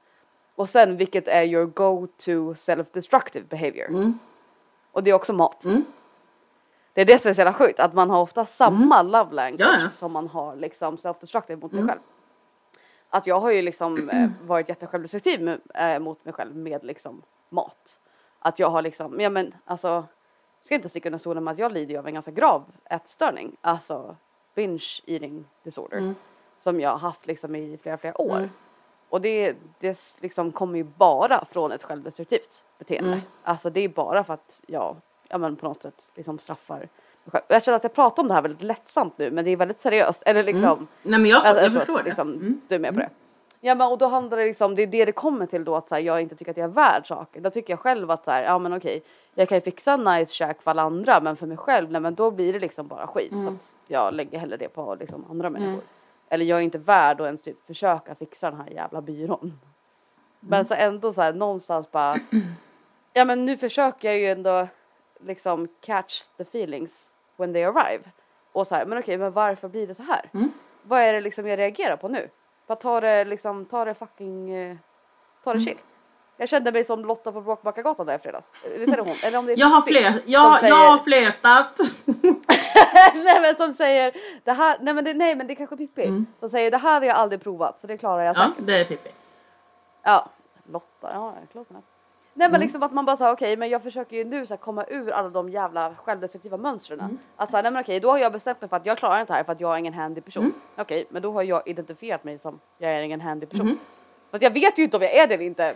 Och sen vilket är your go to self destructive behavior. Och det är också mat. Det är det som är så jävla sjukt att man har ofta samma love language Ja, ja. som man har liksom self destructive mot sig själv. Att jag har ju liksom eh, varit jättesjälvdestruktiv eh, mot mig själv med liksom mat. Att jag har liksom, ja men alltså, ska inte sticka under stolen med att jag lider av en ganska grav ätstörning. Alltså binge eating disorder. Som jag har haft liksom i flera, flera år. Och det, det liksom kommer ju bara från ett självdestruktivt beteende. Alltså det är bara för att jag, ja men på något sätt liksom straffar mig själv. Jag känner att jag pratar om det här väldigt lättsamt nu men det är väldigt seriöst. Eller liksom, Nej men jag, jag, tror förstår att, det. Liksom, Mm. Du är med på det. Ja men och då handlar det liksom, det är det det kommer till då att så här, jag inte tycker att jag är värd saker. Då tycker jag själv att så här, ja men okej, jag kan ju fixa en nice käk för alla andra men för mig själv, nej men då blir det liksom bara skit för att jag lägger hellre det på liksom andra människor. Eller jag är inte värd att ens typ försöka fixa den här jävla byrån. Men så ändå så här någonstans bara, ja men nu försöker jag ju ändå liksom catch the feelings when they arrive. Och så här, men okej, men varför blir det så här? Vad är det liksom jag reagerar på nu? Bara ta det liksom, ta det fucking, eh, ta det chill. Jag kände mig som Lotta på Bråkmakargatan där i fredags. Visst är det hon? Eller om det är Jag har, som jag, säger- jag har fletat. nej men som säger det här, nej men det, nej men det är kanske Pippi. Som säger det här har jag aldrig provat så det klarar jag Ja, säkert. det är Pippi. Ja, Lotta, ja klart. Nej men liksom att man bara säger okej men jag försöker ju nu så här, komma ur alla de jävla självdestruktiva mönstren. Att säga nej men okej då har jag bestämt mig för att jag klarar inte det här för att jag är ingen handy person. Okej men då har jag identifierat mig som jag är ingen handy person. Fast jag vet ju inte om jag är det eller inte.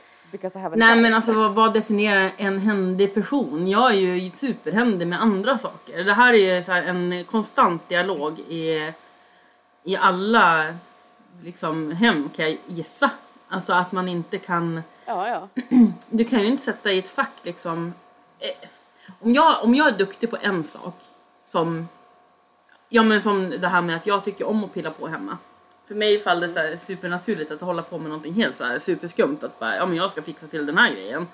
Nej men alltså vad, vad definierar en händig person? Jag är ju superhändig med andra saker. Det här är ju så en konstant dialog i, i alla liksom, hem kan jag gissa. Alltså att man inte kan Ja, ja. du kan ju inte sätta i ett fack liksom. Eh, om, jag, om jag är duktig på en sak som, ja men som det här med att jag tycker om att pilla på hemma. För mig faller det så här supernaturligt att hålla på med någonting helt så här superskumt. Att bara, ja men jag ska fixa till den här grejen.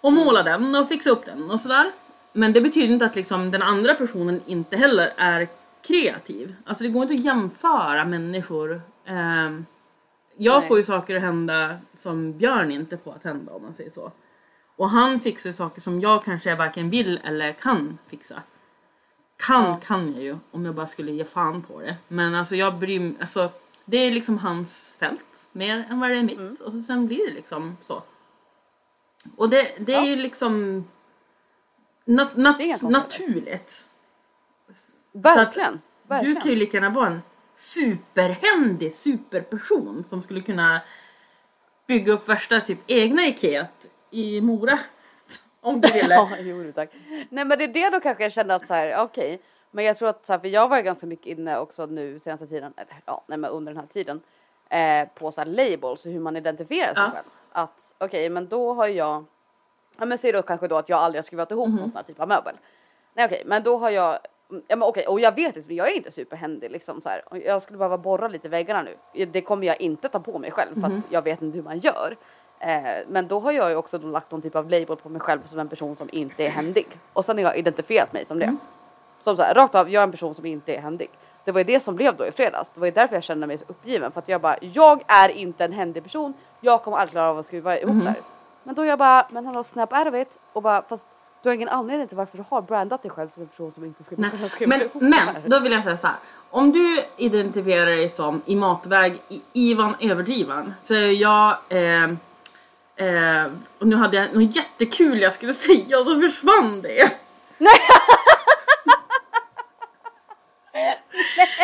Och måla den och fixa upp den och sådär. Men det betyder inte att liksom den andra personen inte heller är kreativ. Alltså det går inte att jämföra människor. eh, jag Nej. får ju saker att hända som Björn inte får att hända om man säger så. Och han fixar ju saker som jag kanske varken vill eller kan fixa. Kan Ja. kan jag ju om jag bara skulle ge fan på det. Men alltså jag bryr mig, alltså det är liksom hans fält mer än vad det är mitt. Mm. Och så sen blir det liksom så. Och det, det är Ja. ju liksom nat, nat, är naturligt. Verkligen. Du Verkligen. kan ju lika gärna vara en superhändig superperson som skulle kunna bygga upp värsta typ egna Ikea i Mora. Om du ville. Ja, jo tack. Nej men det är det då kanske jag kände att så här, okej. Men jag tror att så här, för jag var ganska mycket inne också nu senaste tiden, eller ja, nej men under den här tiden. Eh, på så här labels och hur man identifierar sig Ja. själv. Att okej, men då har jag, ja men säg då kanske då att jag aldrig har skruvat ihop Mhm. någon sån här typ av möbel. Nej okej, men då har jag, ja men okej, och jag vet liksom, jag är inte superhändig liksom så här. Och Jag skulle behöva borra lite i väggarna nu. Det kommer jag inte ta på mig själv för Mhm. att jag vet inte hur man gör. Eh, men då har jag ju också då lagt någon typ av label på mig själv som en person som inte är händig. Och sen har jag identifierat mig som det. Mm. Som så här, rakt av, jag är en person som inte är händig. Det var ju det som blev då i fredags. Det var ju därför jag kände mig så uppgiven. För att jag bara, jag är inte en händig person. Jag kommer aldrig klara av att skruva ihop Mhm. det här. Men då jag bara, men hallå snap out of it. Och bara, fast du har ingen anledning till varför du har brandat dig själv som en person som inte skulle Nej. kunna Men, men då vill jag säga så här. Om du identifierar dig som i matväg i Ivan Överdrivan så är jag eh, eh, och nu hade jag något jättekul jag skulle säga och så försvann det.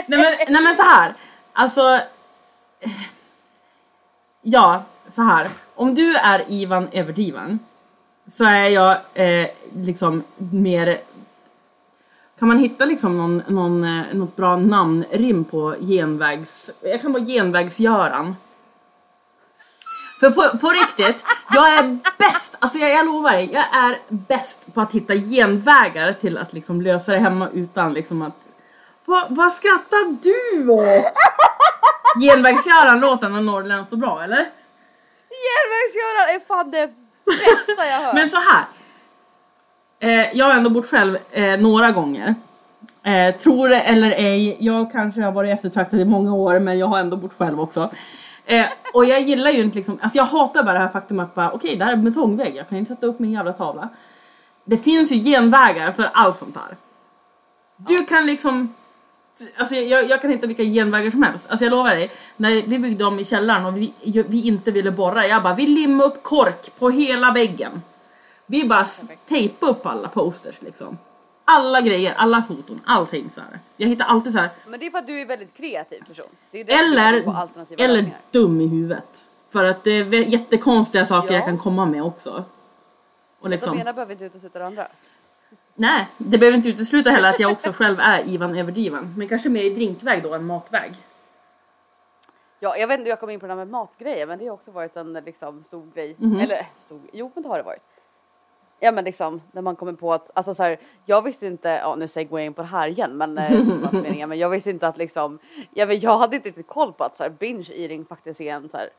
nej, men, nej men så här. Alltså. eh, Ja, så här. Om du är Ivan Överdrivan så är jag eh, liksom mer kan man hitta liksom någon, någon, eh, något bra namnrim på genvägs... Jag kan vara genvägs-Göran. För på, på riktigt, jag är bäst, alltså jag, jag lovar dig, jag är bäst på att hitta genvägar till att liksom lösa det hemma utan liksom att... Vad, vad skrattar du åt? Genvägs-Göran låter med norrländskt och bra eller? Järnvägsgöraren är fan det bästa jag hört. Men så här. Eh, jag har ändå bott själv eh, några gånger. Eh, tror det eller ej, jag kanske har varit eftertraktad i många år men jag har ändå bott själv också. Eh, och jag gillar ju inte liksom, alltså jag hatar bara det här faktum att bara okej, det här är en betongvägg, jag kan inte sätta upp min jävla tavla. Det finns ju genvägar för allt sånt här. Du kan liksom Alltså jag, jag kan hitta vilka genvägar som helst. Alltså jag lovar dig, när vi byggde om i källaren och vi, vi inte ville borra, jag bara vi limmar upp kork på hela väggen. Vi bara tejpade upp alla posters liksom. Alla grejer, alla foton, allting så här. Jag hittar alltid så här. Men det är för att du är en väldigt kreativ person. Eller, eller lösningar. dum i huvudet. För att det är jättekonstiga saker Ja. jag kan komma med också. Och liksom, ena behöver inte utesluta det andra. Nej, det behöver inte utesluta heller att jag också själv är Ivan Överdriven. Men kanske mer i drinkväg då än matväg. Ja, jag vet inte jag kom in på det här med matgrejer, men det har också varit en liksom stor grej. Mhm. Eller stor, jo men det har det varit. Ja men liksom när man kommer på att, alltså så här, jag visste inte, ja nu segway jag in på det här igen men eh, meningen, men jag visste inte att liksom, ja, men jag hade inte riktigt koll på att så här, binge eating faktiskt är en så här,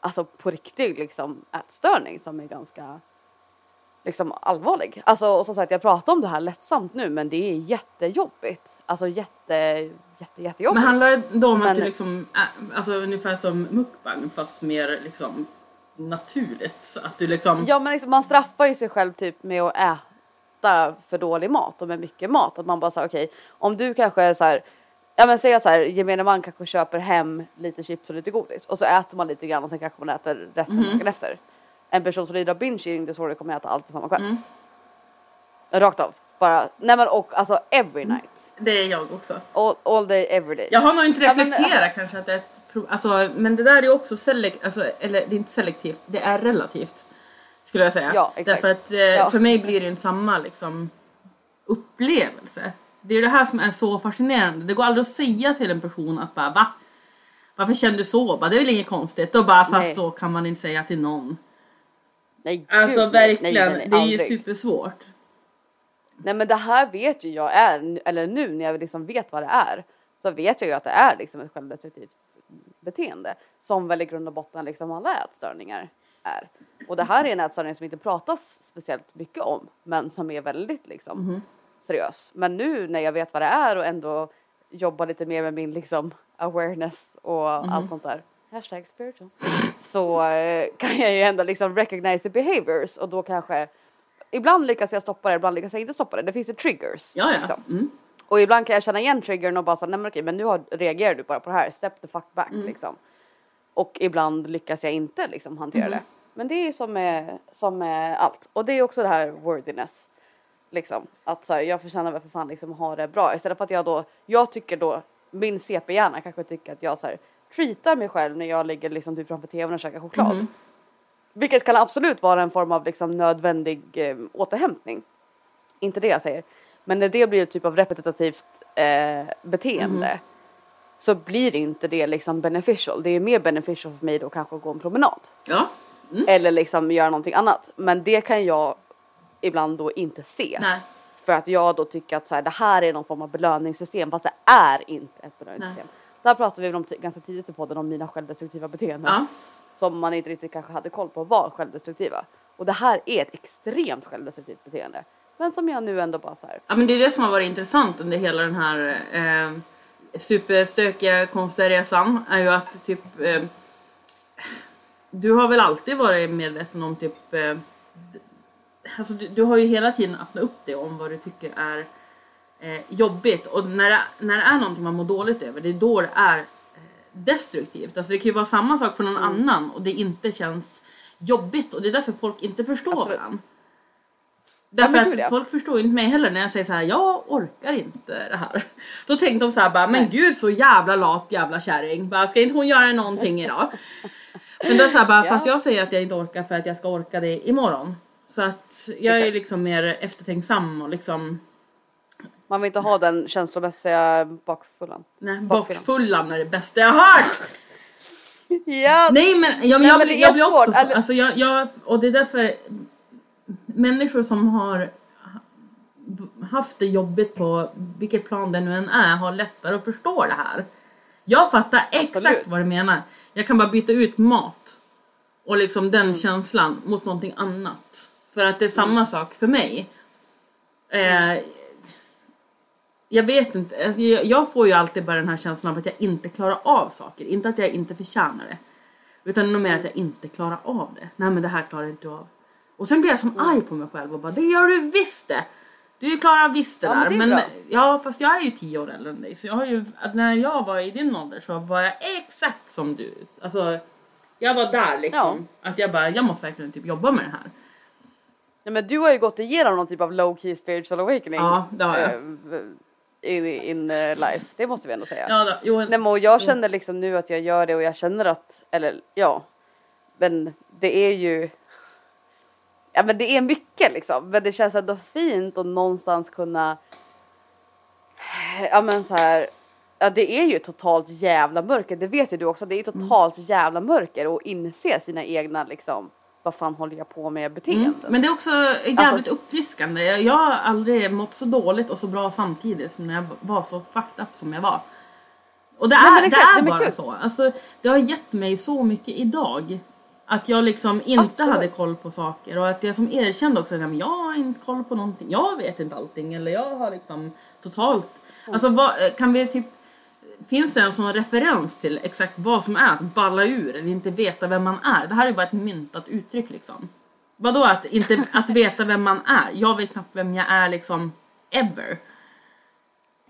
alltså på riktigt liksom ätstörning som är ganska liksom allvarlig. Alltså och som sagt jag pratar om det här lättsamt nu men det är jättejobbigt. Alltså jätte, jätte, jättejobbigt. Men handlar det då om att Men- du liksom, alltså ungefär som mukbang fast mer liksom naturligt? Att du liksom, Ja men liksom, man straffar ju sig själv typ med att äta för dålig mat och med mycket mat. Att man bara säger okej, om du kanske är så här, ja men säg att så här, gemene man kanske köper hem lite chips och lite godis och så äter man lite grann och sen kanske man äter resten Mhm. dagen efter. En person som lider av binge eating disorder kommer äta allt på samma kväll. Mm. Rakt av. Bara, nej men och alltså every night. det är jag också. All, all day, every day. Jag har nog inte Ja, men- reflekterat kanske att det är ett pro- alltså, men det där är också selektivt, alltså, eller det är inte selektivt, det är relativt. Skulle jag säga. Ja, exakt. Därför att eh, Ja. för mig blir det inte samma liksom upplevelse. Det är ju det här som är så fascinerande. Det går aldrig att säga till en person att bara va? Varför känner du så? Bara, det är väl inget konstigt. Då bara, fast Nej. så kan man inte säga till någon. Nej, Alltså gud, nej. verkligen, nej, nej, det är ju aldrig. supersvårt. Nej men det här vet ju jag är, eller nu när jag liksom vet vad det är, så vet jag ju att det är liksom ett självdestruktivt beteende. Som väl i grund och botten liksom alla ätstörningar är. Och det här är en ätstörning som inte pratas speciellt mycket om, men som är väldigt liksom seriös. Men nu när jag vet vad det är och ändå jobbar lite mer med min liksom awareness och allt sånt där. Hashtag spiritual. Så eh, kan jag ju ändå liksom recognize the behaviors och då kanske Ibland lyckas jag stoppa det, ibland lyckas jag inte stoppa det. Det finns ju triggers. Ja, ja. liksom. Mm. Och ibland kan jag känna igen triggern och bara säga, nej men okej, men nu har, reagerar du bara på det här, step the fuck back Mm. liksom. Och ibland lyckas jag inte liksom hantera Mm. det. Men det är ju som med, som med allt. Och det är också det här worthiness. Liksom, att så här, jag förtjänar väl för fan liksom ha det bra. Istället för att jag då, jag tycker då, min CP-hjärna kanske tycker att jag så här, treatar mig själv när jag ligger liksom typ framför tvn och käkar choklad. Mm. Vilket kan absolut vara en form av liksom nödvändig eh, återhämtning. Inte det jag säger. Men när det blir ett typ av repetitivt eh, beteende Mhm. så blir inte det liksom beneficial. Det är mer beneficial för mig då kanske att gå en promenad. Ja. Eller liksom göra någonting annat. Men det kan jag ibland då inte se. Nej. För att jag då tycker att så här, det här är någon form av belöningssystem fast det är inte ett belöningssystem. Där pratade vi om ganska tidigt i podden om mina självdestruktiva beteenden. Ja. Som man inte riktigt kanske hade koll på var självdestruktiva. Och det här är ett extremt självdestruktivt beteende. Men som jag nu ändå bara så här. Ja men det är det som har varit intressant under hela den här eh, superstökiga konstiga resan är ju att typ eh, du har väl alltid varit medveten om typ eh, alltså du, du har ju hela tiden öppnat upp dig om vad du tycker är eh, jobbigt och när det, när det är någonting man mår dåligt över det är då det är eh, destruktivt. Alltså det kan ju vara samma sak för någon Mm. annan och det inte känns jobbigt och det är därför folk inte förstår Absolut. varandra. Därför ja. att folk förstår ju inte mig heller när jag säger så här: jag orkar inte det här. Då tänkte de så här bara, men Nej. gud så jävla lat jävla kärring. Bara, ska inte hon göra någonting idag? Men då så här bara, Ja. fast jag säger att jag inte orkar för att jag ska orka det imorgon. Så att jag är Exakt. liksom mer eftertänksam och liksom Man vill inte ha den känslomässiga bakfullan. nej, bakfullan är det bästa jag har hört! Ja! Nej men, jag, Nej, jag, men jag är blir också svårt, så, eller- alltså jag, jag, och det är därför människor som har haft det jobbigt på vilket plan det nu än är har lättare att förstå det här. Jag fattar exakt Absolut. vad du menar. Jag kan bara byta ut mat och liksom den Mm. känslan mot någonting annat. För att det är samma sak för mig. Eh, jag vet inte, alltså jag, jag får ju alltid bara den här känslan av att jag inte klarar av saker. Inte att jag inte förtjänar det. Utan nog mer att jag inte klarar av det. Nej men det här klarar inte du av. Och sen blir jag som arg på mig själv och bara det gör du visst det! Du klarar visst det Ja, men där. det är Men, ja fast jag är ju tio år äldre än dig. Så jag har ju, när jag var i din ålder så var jag exakt som du. Alltså jag var där liksom. Att jag bara, jag måste verkligen typ jobba med det här. Nej, men du har ju gått igenom någon typ av low key spiritual awakening. Ja, det har jag. In, in eh, life, det måste vi ändå säga. Ja, då, jo, Nej, men och jag känner liksom nu att jag gör det och jag känner att, eller ja, men det är ju, ja men det är mycket liksom, men det känns ändå fint att någonstans kunna, ja men så här, ja det är ju totalt jävla mörker, det vet ju du också, det är totalt jävla mörker och inse sina egna liksom, vad fan håller jag på med beteenden. Mm. Men det är också jävligt Alltså- uppfriskande. Jag, har aldrig mått så dåligt och så bra samtidigt som när jag var så fucked up som jag var. Och det Nej, är, men det är bara så. Alltså, det har gett mig så mycket idag. Att jag liksom inte Absolut. hade koll på saker och att jag som erkände också att "Nej, jag har inte koll på någonting. Jag vet inte allting eller jag har liksom totalt... Mm. Alltså vad, kan vi typ... Finns det en sån referens till exakt vad som är att balla ur eller inte veta vem man är? Det här är bara ett myntat uttryck liksom. Vadå att inte att veta vem man är? Jag vet knappt vem jag är liksom ever.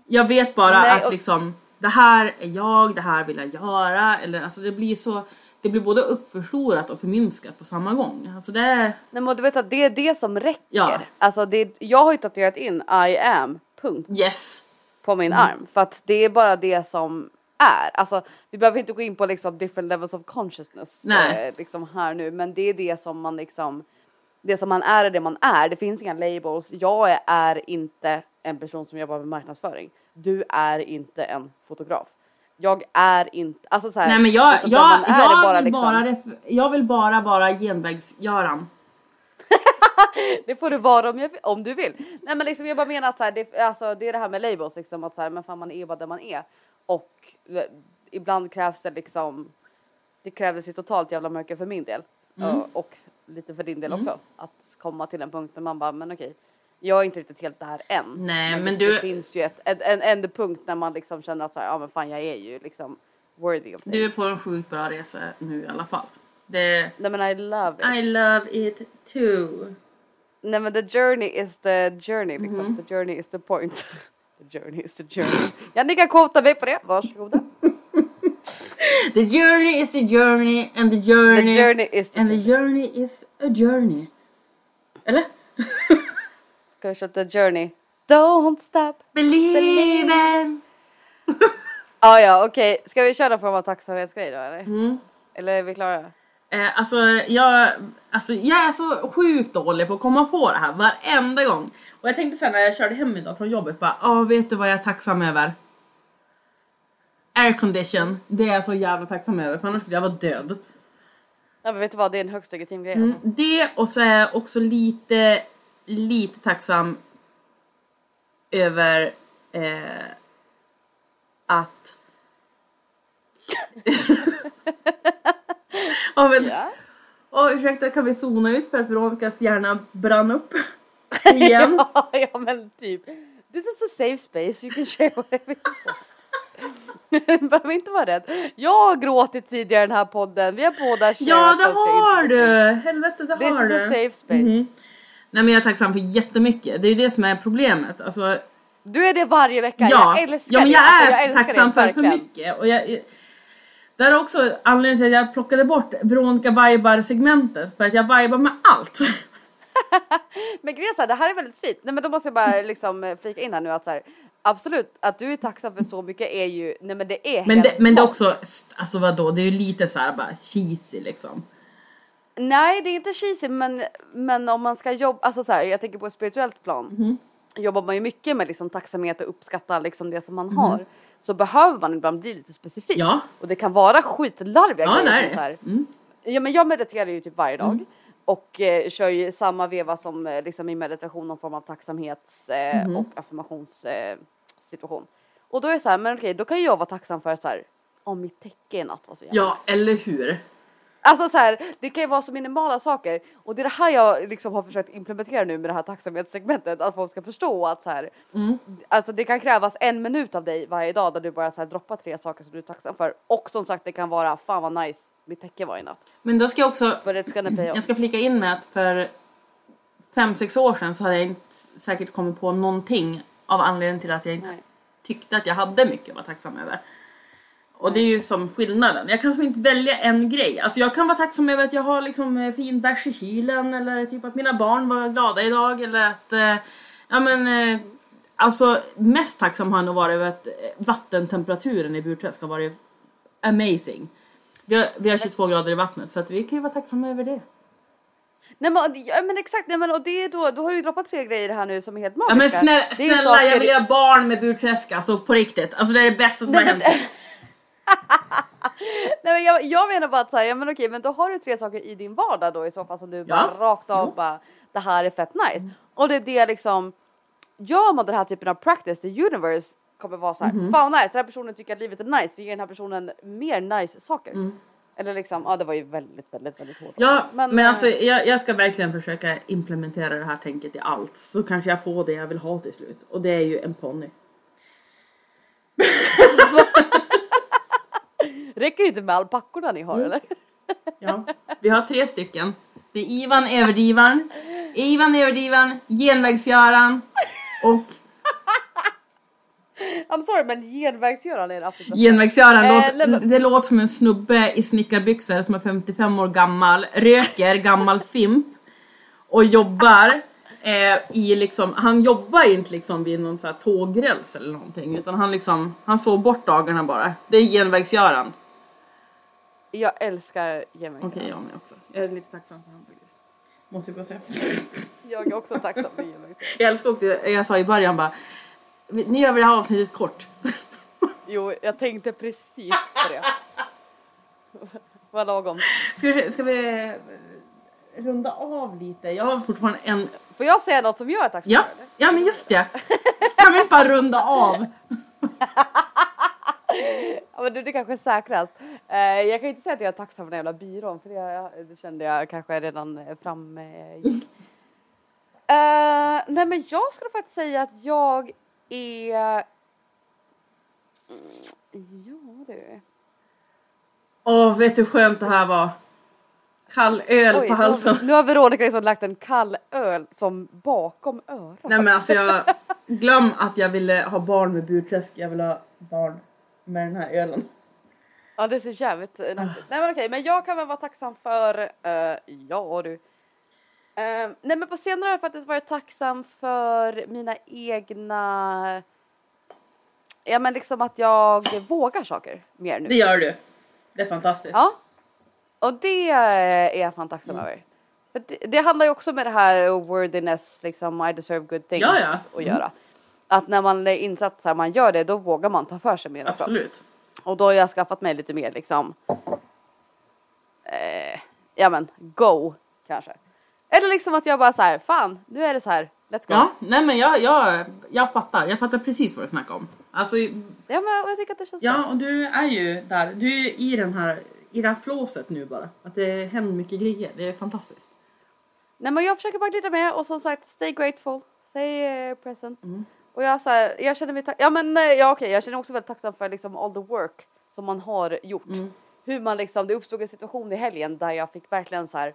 Jag vet bara Nej, att och- liksom det här är jag, det här vill jag göra. Eller alltså det blir så, det blir både uppförstorat och förminskat på samma gång. Alltså det är, Nej men du vet att det är det som räcker. Ja. Alltså det, jag har ju tatuerat in I am, punkt. yes. På min Mm. arm för att det är bara det som är. Alltså vi behöver inte gå in på liksom different levels of consciousness eh, liksom här nu men det är det som man liksom det som man är är det man är. Det finns inga labels. Jag är, inte en person som jobbar med marknadsföring. Du är inte en fotograf. jag är inte, alltså så här, Nej men jag, jag, jag, det bara vill liksom- bara jag vill bara vara genvägs-Göran. Det får du vara om, jag, om du vill. Nej men liksom jag bara menar att så här, det, alltså, det är det här med labels liksom att så här, men fan man är bara där man är. Och eh, ibland krävs det liksom, det krävdes ju totalt jävla mycket för min del. Mm. Och, och lite för din del också. Att komma till en punkt där man bara, men okej. Jag är inte riktigt helt där än. Nej, men det, du- Det finns ju ett, ett, en ändpunkt när man liksom känner att så här, ja men fan jag är ju liksom worthy of this. Du får en sjukt bra resa nu i alla fall. Det, Nej men I love it. I love it too. Nej men the journey is the journey liksom. Mhm. The journey is the point. the journey is the journey. Ja ni kan quota mig på det, varsågoda. The journey is a journey and the journey, The journey is the and the journey. journey is a journey. Eller? Ska vi köra the journey? Don't stop. Believe in. Ah, ja okej, ska vi köra någon form av tacksamhetsgrej då eller? Mm. Eller är vi klara? Eh, alltså, jag, alltså jag är så sjukt dålig på att komma på det här varenda gång. Och jag tänkte sen när jag körde hem idag från jobbet bara, ja vet du vad jag är tacksam över? Aircondition, det är jag så jävla tacksam över för annars skulle jag vara död. Ja men vet du vad, det är en högst legitim grej. Mm, det och så är jag också lite, lite tacksam över eh, att... ja, men, Ja. Åh ursäkta kan vi zona ut för att Veronicas hjärna brann upp igen? ja, ja men typ. This is a safe space, you can share whatever you. Behöver inte vara rädd. Jag har gråtit tidigare i den här podden. Vi har båda ja det har du! Helvete det This har is a du! safe space. Mhm. Nej men jag är tacksam för jättemycket, det är ju det som är problemet. Alltså, Du är det varje vecka. ja, jag älskar ja men det. jag Alltså, är jag älskar tacksam det, för för mycket. Och jag, det är också anledningen till att jag plockade bort Veronica vibar segmentet för att jag vibar med allt. Men grejen det här är väldigt fint. Nej men då måste jag bara liksom eh, flika in här nu att så här, absolut att du är tacksam för så mycket är ju, nej men det är Men det, men det är också, alltså vadå, det är ju lite så här bara cheesy liksom. Nej det är inte cheesy men, men om man ska jobba, alltså så här, jag tänker på ett spirituellt plan. Mhm. Jobbar man ju mycket med liksom tacksamhet och uppskatta liksom det som man Mhm. har. Så behöver man ibland bli lite specifik. Ja. Och det kan vara skitlarviga Ja grejer så här. Mm. Ja men jag mediterar ju typ varje dag. Och eh, kör ju samma veva som eh, liksom i meditation någon form av tacksamhets eh, och affirmations eh, situation. Och då är det så här, men okej då kan jag vara tacksam för så här, om mitt täcke i natt var så jävla Ja, eller hur? Alltså så här, det kan ju vara så minimala saker och det är det här jag liksom har försökt implementera nu med det här tacksamhetssegmentet att folk ska förstå att så här, Mm. alltså det kan krävas en minut av dig varje dag där du bara så här droppar tre saker som du är tacksam för och som sagt det kan vara fan vad nice mitt täcke var i natt. Men då ska jag också. Jag ska flika in med att för fem sex år sedan så hade jag inte säkert kommit på någonting av anledningen till att jag inte Nej. tyckte att jag hade mycket att vara tacksam över. Och det är ju som skillnaden. Jag kan som inte välja en grej. Alltså jag kan vara tacksam över att jag har liksom eh, fin bärs i kylen eller typ att mina barn var glada idag eller att eh, ja men eh, alltså mest tacksam har jag nog varit över att eh, vattentemperaturen i Burträsk har varit amazing. Vi har, vi har 22 grader i vattnet så att vi kan ju vara tacksamma över det. Nej men, ja, men exakt, nej, men, och det är då, då har du ju droppat tre grejer här nu som är helt Ja magiska. men snälla, snälla saker- jag vill ha barn med Burträsk alltså på riktigt. Alltså det är det bästa som Nej, har hänt. Nej men jag, jag menar bara att säga, ja men okej men då har du tre saker i din vardag då i så fall som du bara rakt av Jo. bara det här är fett nice. Och det är det liksom, gör man den här typen av practice, the universe kommer vara så här, Mhm. fan nice, den här personen tycker att livet är nice, vi ger den här personen mer nice saker. Eller liksom, ja det var ju väldigt väldigt väldigt hårt. Mm. Ja men, eh, alltså jag, jag ska verkligen försöka implementera det här tänket i allt. Så kanske jag får det jag vill ha till slut. Och det är ju en ponny. Räcker det inte med alpackorna ni har Mm. eller? Ja. Vi har tre stycken. Det är Ivan Överdrivan, Ivan Överdrivan, Genvägs-Göran och I'm sorry men genvägsgöran är absolut bästa. Genvägs-Göran. Eh, låter- Det låter som en snubbe i snickarbyxor som är 55 år gammal, röker, gammal fimp och jobbar eh, i liksom, han jobbar inte liksom vid någon så här tågräls eller någonting utan han liksom, han sov bort dagarna bara. Det är Genvägs-Göran. Jag älskar genvägsgöran. Okej, jag med också. Jag är lite tacksam för honom faktiskt. Måste jag bara säga. Jag är också tacksam för genvägsgöran. Jag älskar också, jag sa i början bara, ni gör väl det här avsnittet kort? Jo, jag tänkte precis på det. Vad lagom. Ska vi, ska vi eh, runda av lite? Jag har fortfarande en... Får jag säga något som jag är tacksam Ja, för? eller? ja men just det. Ska vi bara runda av? Ja, men du, det kanske är säkrast. Eh, jag kan inte säga att jag är tacksam för den jävla byrån för det, jag- det kände jag kanske redan eh, framgick. Eh, nej men jag skulle faktiskt säga att jag är... Mm, Ja du. Åh, vet du hur skönt det här var? Kall öl Oj, på halsen. Nu har Veronica liksom lagt en kall öl som bakom örat. Nej men alltså jag... Glöm att jag ville ha barn med burträsk. Jag vill ha barn med den här ölen. Ja det ser jävligt eh, nice ut. Nej men okej, men jag kan väl vara tacksam för, eh, ja du. Eh, nej men på senare har jag faktiskt varit tacksam för mina egna, ja men liksom att jag vågar saker mer nu. Det gör du. Det är fantastiskt. Ja. Och det är jag fan tacksam Mm. över. Det, det handlar ju också med det här worthiness, liksom I deserve good things Ja, ja. att göra. Att när man är insatt att man gör det, då vågar man ta för sig mer också. Absolut. Och då har jag skaffat mig lite mer liksom. Eh, ja men go kanske. Eller liksom att jag bara så här, fan nu är det så här, let's go. Ja, nej men jag, jag, jag fattar. Jag fattar precis vad du snackar om. Alltså, Ja, men jag tycker att det känns bra. ja och du är ju där. Du är ju i den här, i det här flåset nu bara. Att det händer mycket grejer. Det är fantastiskt. Nej men jag försöker bara glida med och som sagt stay grateful, stay eh, present. Och jag så här, jag känner mig ja men ja okej jag känner också väldigt tacksam för liksom all the work som man har gjort. Hur man liksom, det uppstod en situation i helgen där jag fick verkligen så här,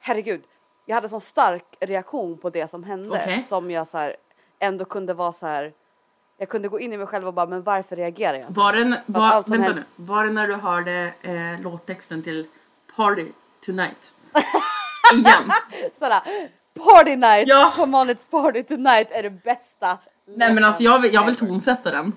herregud, jag hade sån stark reaktion på det som hände Okej. som jag så här, ändå kunde vara så här. Jag kunde gå in i mig själv och bara, men varför reagerar jag? Var det, var, som vänta händer- nu. Var det när du hörde eh, låttexten till Party Tonight? Igen. Sådär, party night, Ja. come on it's party tonight är det bästa. Nej men alltså jag vill, jag vill tonsätta den.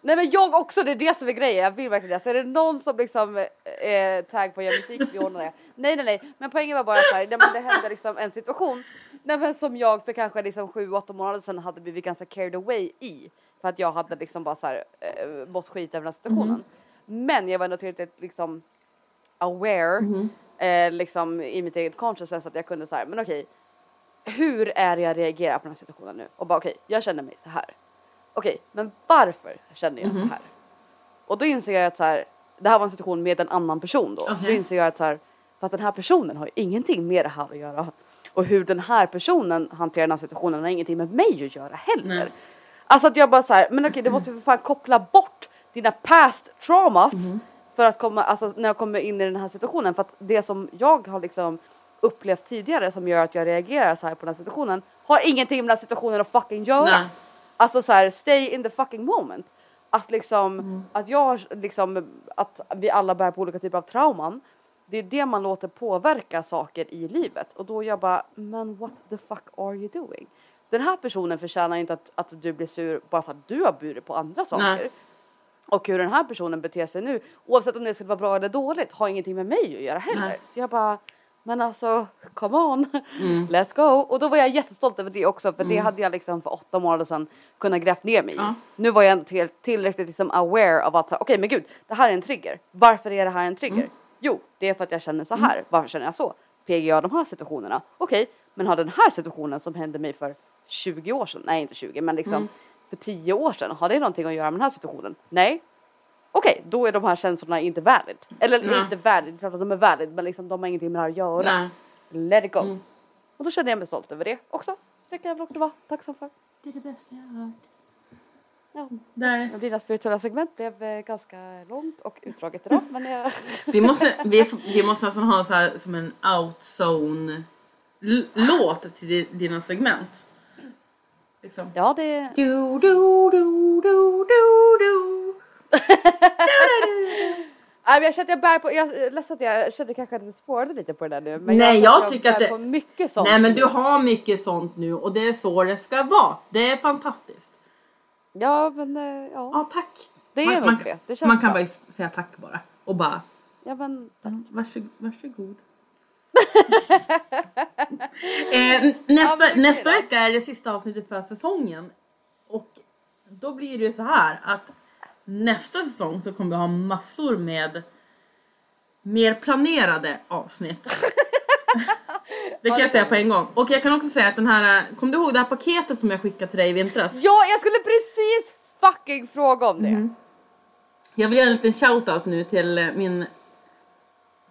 Nej men jag också, det är det som är grejen. Jag vill verkligen det. Så är det någon som liksom är tagg på att göra musik, vi ordnar det. Nej nej nej, men poängen var bara så här, nej, men det hände liksom en situation nej, men som jag för kanske liksom sju, åtta månader sedan hade blivit ganska carried away i. För att jag hade liksom bara så här äh, mått skit över den här situationen. Men jag var ändå tillräckligt liksom aware eh, liksom i mitt eget consciousness att jag kunde säga men okej hur är det jag reagerar på den här situationen nu? Och bara okej, jag känner mig så här. Okej, men varför känner jag så här? Och då inser jag att så här, det här var en situation med en annan person då. Då Okej. inser jag att så här, för att den här personen har ju ingenting med det här att göra. Och hur den här personen hanterar den här situationen har ingenting med mig att göra heller. Nej. Alltså att jag bara så här, men okej, du måste för fan koppla bort dina past traumas för att komma, alltså när jag kommer in i den här situationen. För att det som jag har liksom upplevt tidigare som gör att jag reagerar så här på den här situationen har ingenting med den här situationen att fucking göra. Nej. Alltså så här, stay in the fucking moment. Att liksom, att jag liksom, att vi alla bär på olika typer av trauman. Det är det man låter påverka saker i livet. Och då jag bara, men what the fuck are you doing? Den här personen förtjänar inte att, att du blir sur bara för att du har burit på andra saker. Nej. Och hur den här personen beter sig nu, oavsett om det skulle vara bra eller dåligt, har ingenting med mig att göra heller. Nej. Så jag bara, men alltså, come on, let's go. Och då var jag jättestolt över det också, för det hade jag liksom för åtta månader sedan kunnat grävt ner mig i. Ja. Nu var jag ändå till, tillräckligt liksom aware av att, okej men gud, det här är en trigger. Varför är det här en trigger? Jo, det är för att jag känner så här. Varför känner jag så? PG jag de här situationerna? Okej, men har den här situationen som hände mig för 20 år sedan, nej inte 20, men liksom för 10 år sedan, har det någonting att göra med den här situationen? Nej. Okej, då är de här känslorna inte valid. Eller Nej. inte valid, det är klart att de är valid, men liksom de har ingenting med det här att göra. Nej. Let it go. Och då kände jag mig stolt över det också. Så det kan jag väl också vara tacksam för. Det är det bästa jag har hört. Ja. Där. Men Dina spirituella segment blev eh, ganska långt och utdraget idag. Men jag... Vi måste, vi, vi måste nästan ha så här som en outzone l- låt till di- dina segment. Liksom. Ja, det... Du, du, du, du, du, du. Jag känner att jag bär på... Jag är ledsen att jag kände kanske att jag spårade lite på det där nu. Men Nej, jag, jag tycker att det- mycket sånt. Nej men du har mycket sånt nu och det är så det ska vara. Det är fantastiskt. Ja, men... eh, Ja, Ja tack. det är man, man, det. Det känns man kan bra. bara säga tack bara. Och bara, Ja, men... ja, varsågod. varsågod. eh, nästa, Ja, nästa vecka är det sista avsnittet för säsongen. Och då blir det så här att nästa säsong så kommer vi ha massor med mer planerade avsnitt. Det kan jag säga på en gång. Och jag kan också säga att den här, kommer du ihåg det här paketet som jag skickade till dig i vintras? Ja, jag skulle precis fucking fråga om det. Mhm. Jag vill göra en liten shoutout nu till eh, min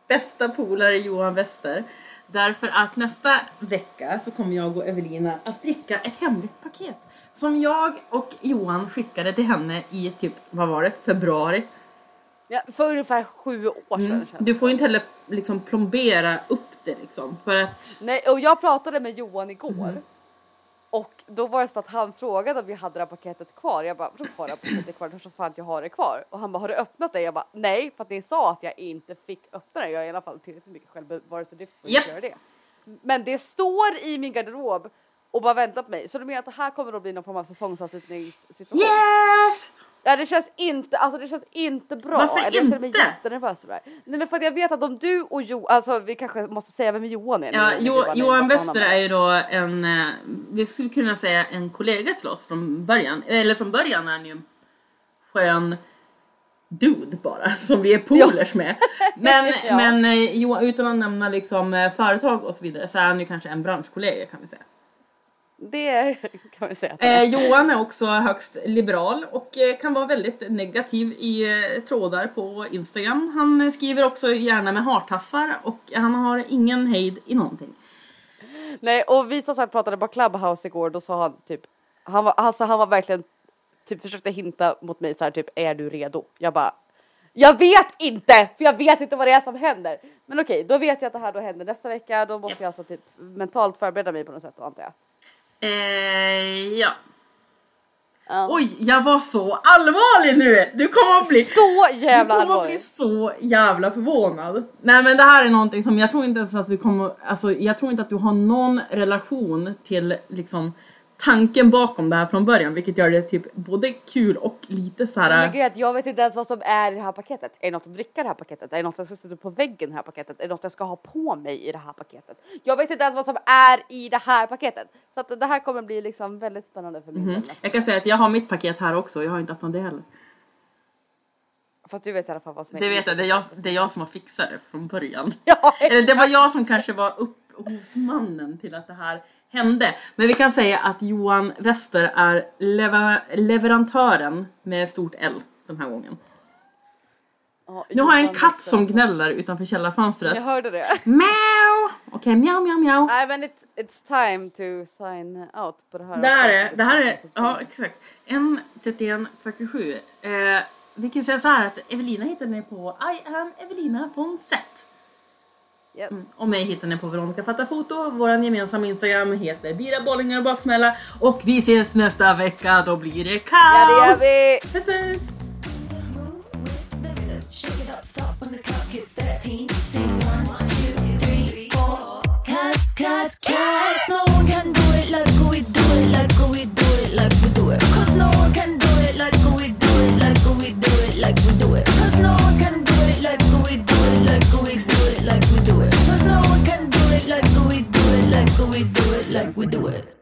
bästa polare Johan Wester. Därför att nästa vecka så kommer jag och Evelina att dricka ett hemligt paket. Som jag och Johan skickade till henne i typ, vad var det, februari. Ja, för ungefär sju år sedan det Du får ju inte heller liksom plombera upp det liksom för att Nej, och jag pratade med Johan igår. Mhm. Och då var det så att han frågade om vi hade det här paketet kvar. Jag bara, vadå kvar det här paketet kvar? Jag tror fan att jag har det kvar. Och han bara, har du öppnat det? Jag bara, nej, för att ni sa att jag inte fick öppna det. Jag är i alla fall tillräckligt mycket självbevarelsedrift för att Japp. göra det. Men det står i min garderob och bara väntar på mig. Så du menar att det här kommer att bli någon form av säsongsavslutningssituation? Yes! Ja det känns inte, alltså det känns inte bra. Varför Eller Jag känner mig inte? jättenervös över det. Nej men för att jag vet att om du och Jo, alltså vi kanske måste säga vem Johan är. Ja, jo, Johan Johan Wester är ju då en, eh, vi skulle kunna säga en kollega till oss från början. Eller från början är han ju en skön dude bara som vi är polers med. Men, Ja. men eh, Johan, utan att nämna liksom eh, företag och så vidare så är han ju kanske en branschkollega kan vi säga. Det kan vi säga. Eh, Johan är också högst liberal och eh, kan vara väldigt negativ i eh, trådar på Instagram. Han skriver också gärna med hartassar och han har ingen hejd i någonting. Nej och vi som sagt pratade på Clubhouse igår då sa han typ, han var, alltså han var verkligen typ försökte hinta mot mig så här typ är du redo? Jag bara jag vet inte för jag vet inte vad det är som händer. Men okej, då vet jag att det här då händer nästa vecka. Då måste jag alltså typ mentalt förbereda mig på något sätt antar jag. Eh, ja. Ja. Oj, jag var så allvarlig nu! Du kommer att bli, Så du jävla kommer att bli så jävla förvånad. Nej men det här är någonting som jag tror inte ens att du kommer, alltså jag tror inte att du har någon relation till liksom tanken bakom det här från början vilket gör det typ både kul och lite så här. Men att jag vet inte ens vad som är i det här paketet. Är det något att dricka i det här paketet? Är det något jag ska sätta upp på väggen i det här paketet? Är det något jag ska ha på mig i det här paketet? Jag vet inte ens vad som är i det här paketet. Så att det här kommer bli liksom väldigt spännande för mig. Jag kan säga att jag har mitt paket här också, jag har inte öppnat det heller. Fast du vet i alla fall vad som är Det vet jag, det är jag, det är jag som har fixat det från början. Ja, Eller det var jag som kanske var upphovsmannen till att det här hände. Men vi kan säga att Johan Wester är lever leverantören med stort L den här gången. Ja, Nu har jag en katt Wester. som gnäller utanför källarfönstret. Jag hörde det. Miau! Okej, mjau, mjau, mjau. Nej men it, it's time to sign out på det här. Det här är, det här är, ja exakt. 1.31.47. Eh, vi kan säga så här att Evelina hittar mig på I am Evelina Fonsett. Yes. Och mig hittar ni på Veronica Fattar Foto. Vår gemensamma Instagram heter Bira Bollingar och Baksmälla. Och vi ses nästa vecka, då blir det kaos! Ja det gör vi! Puss puss! Shake it up, stop when the clock hits 13. Sing one, two, three, four. Cause, cause, cause, no we do it like we do it?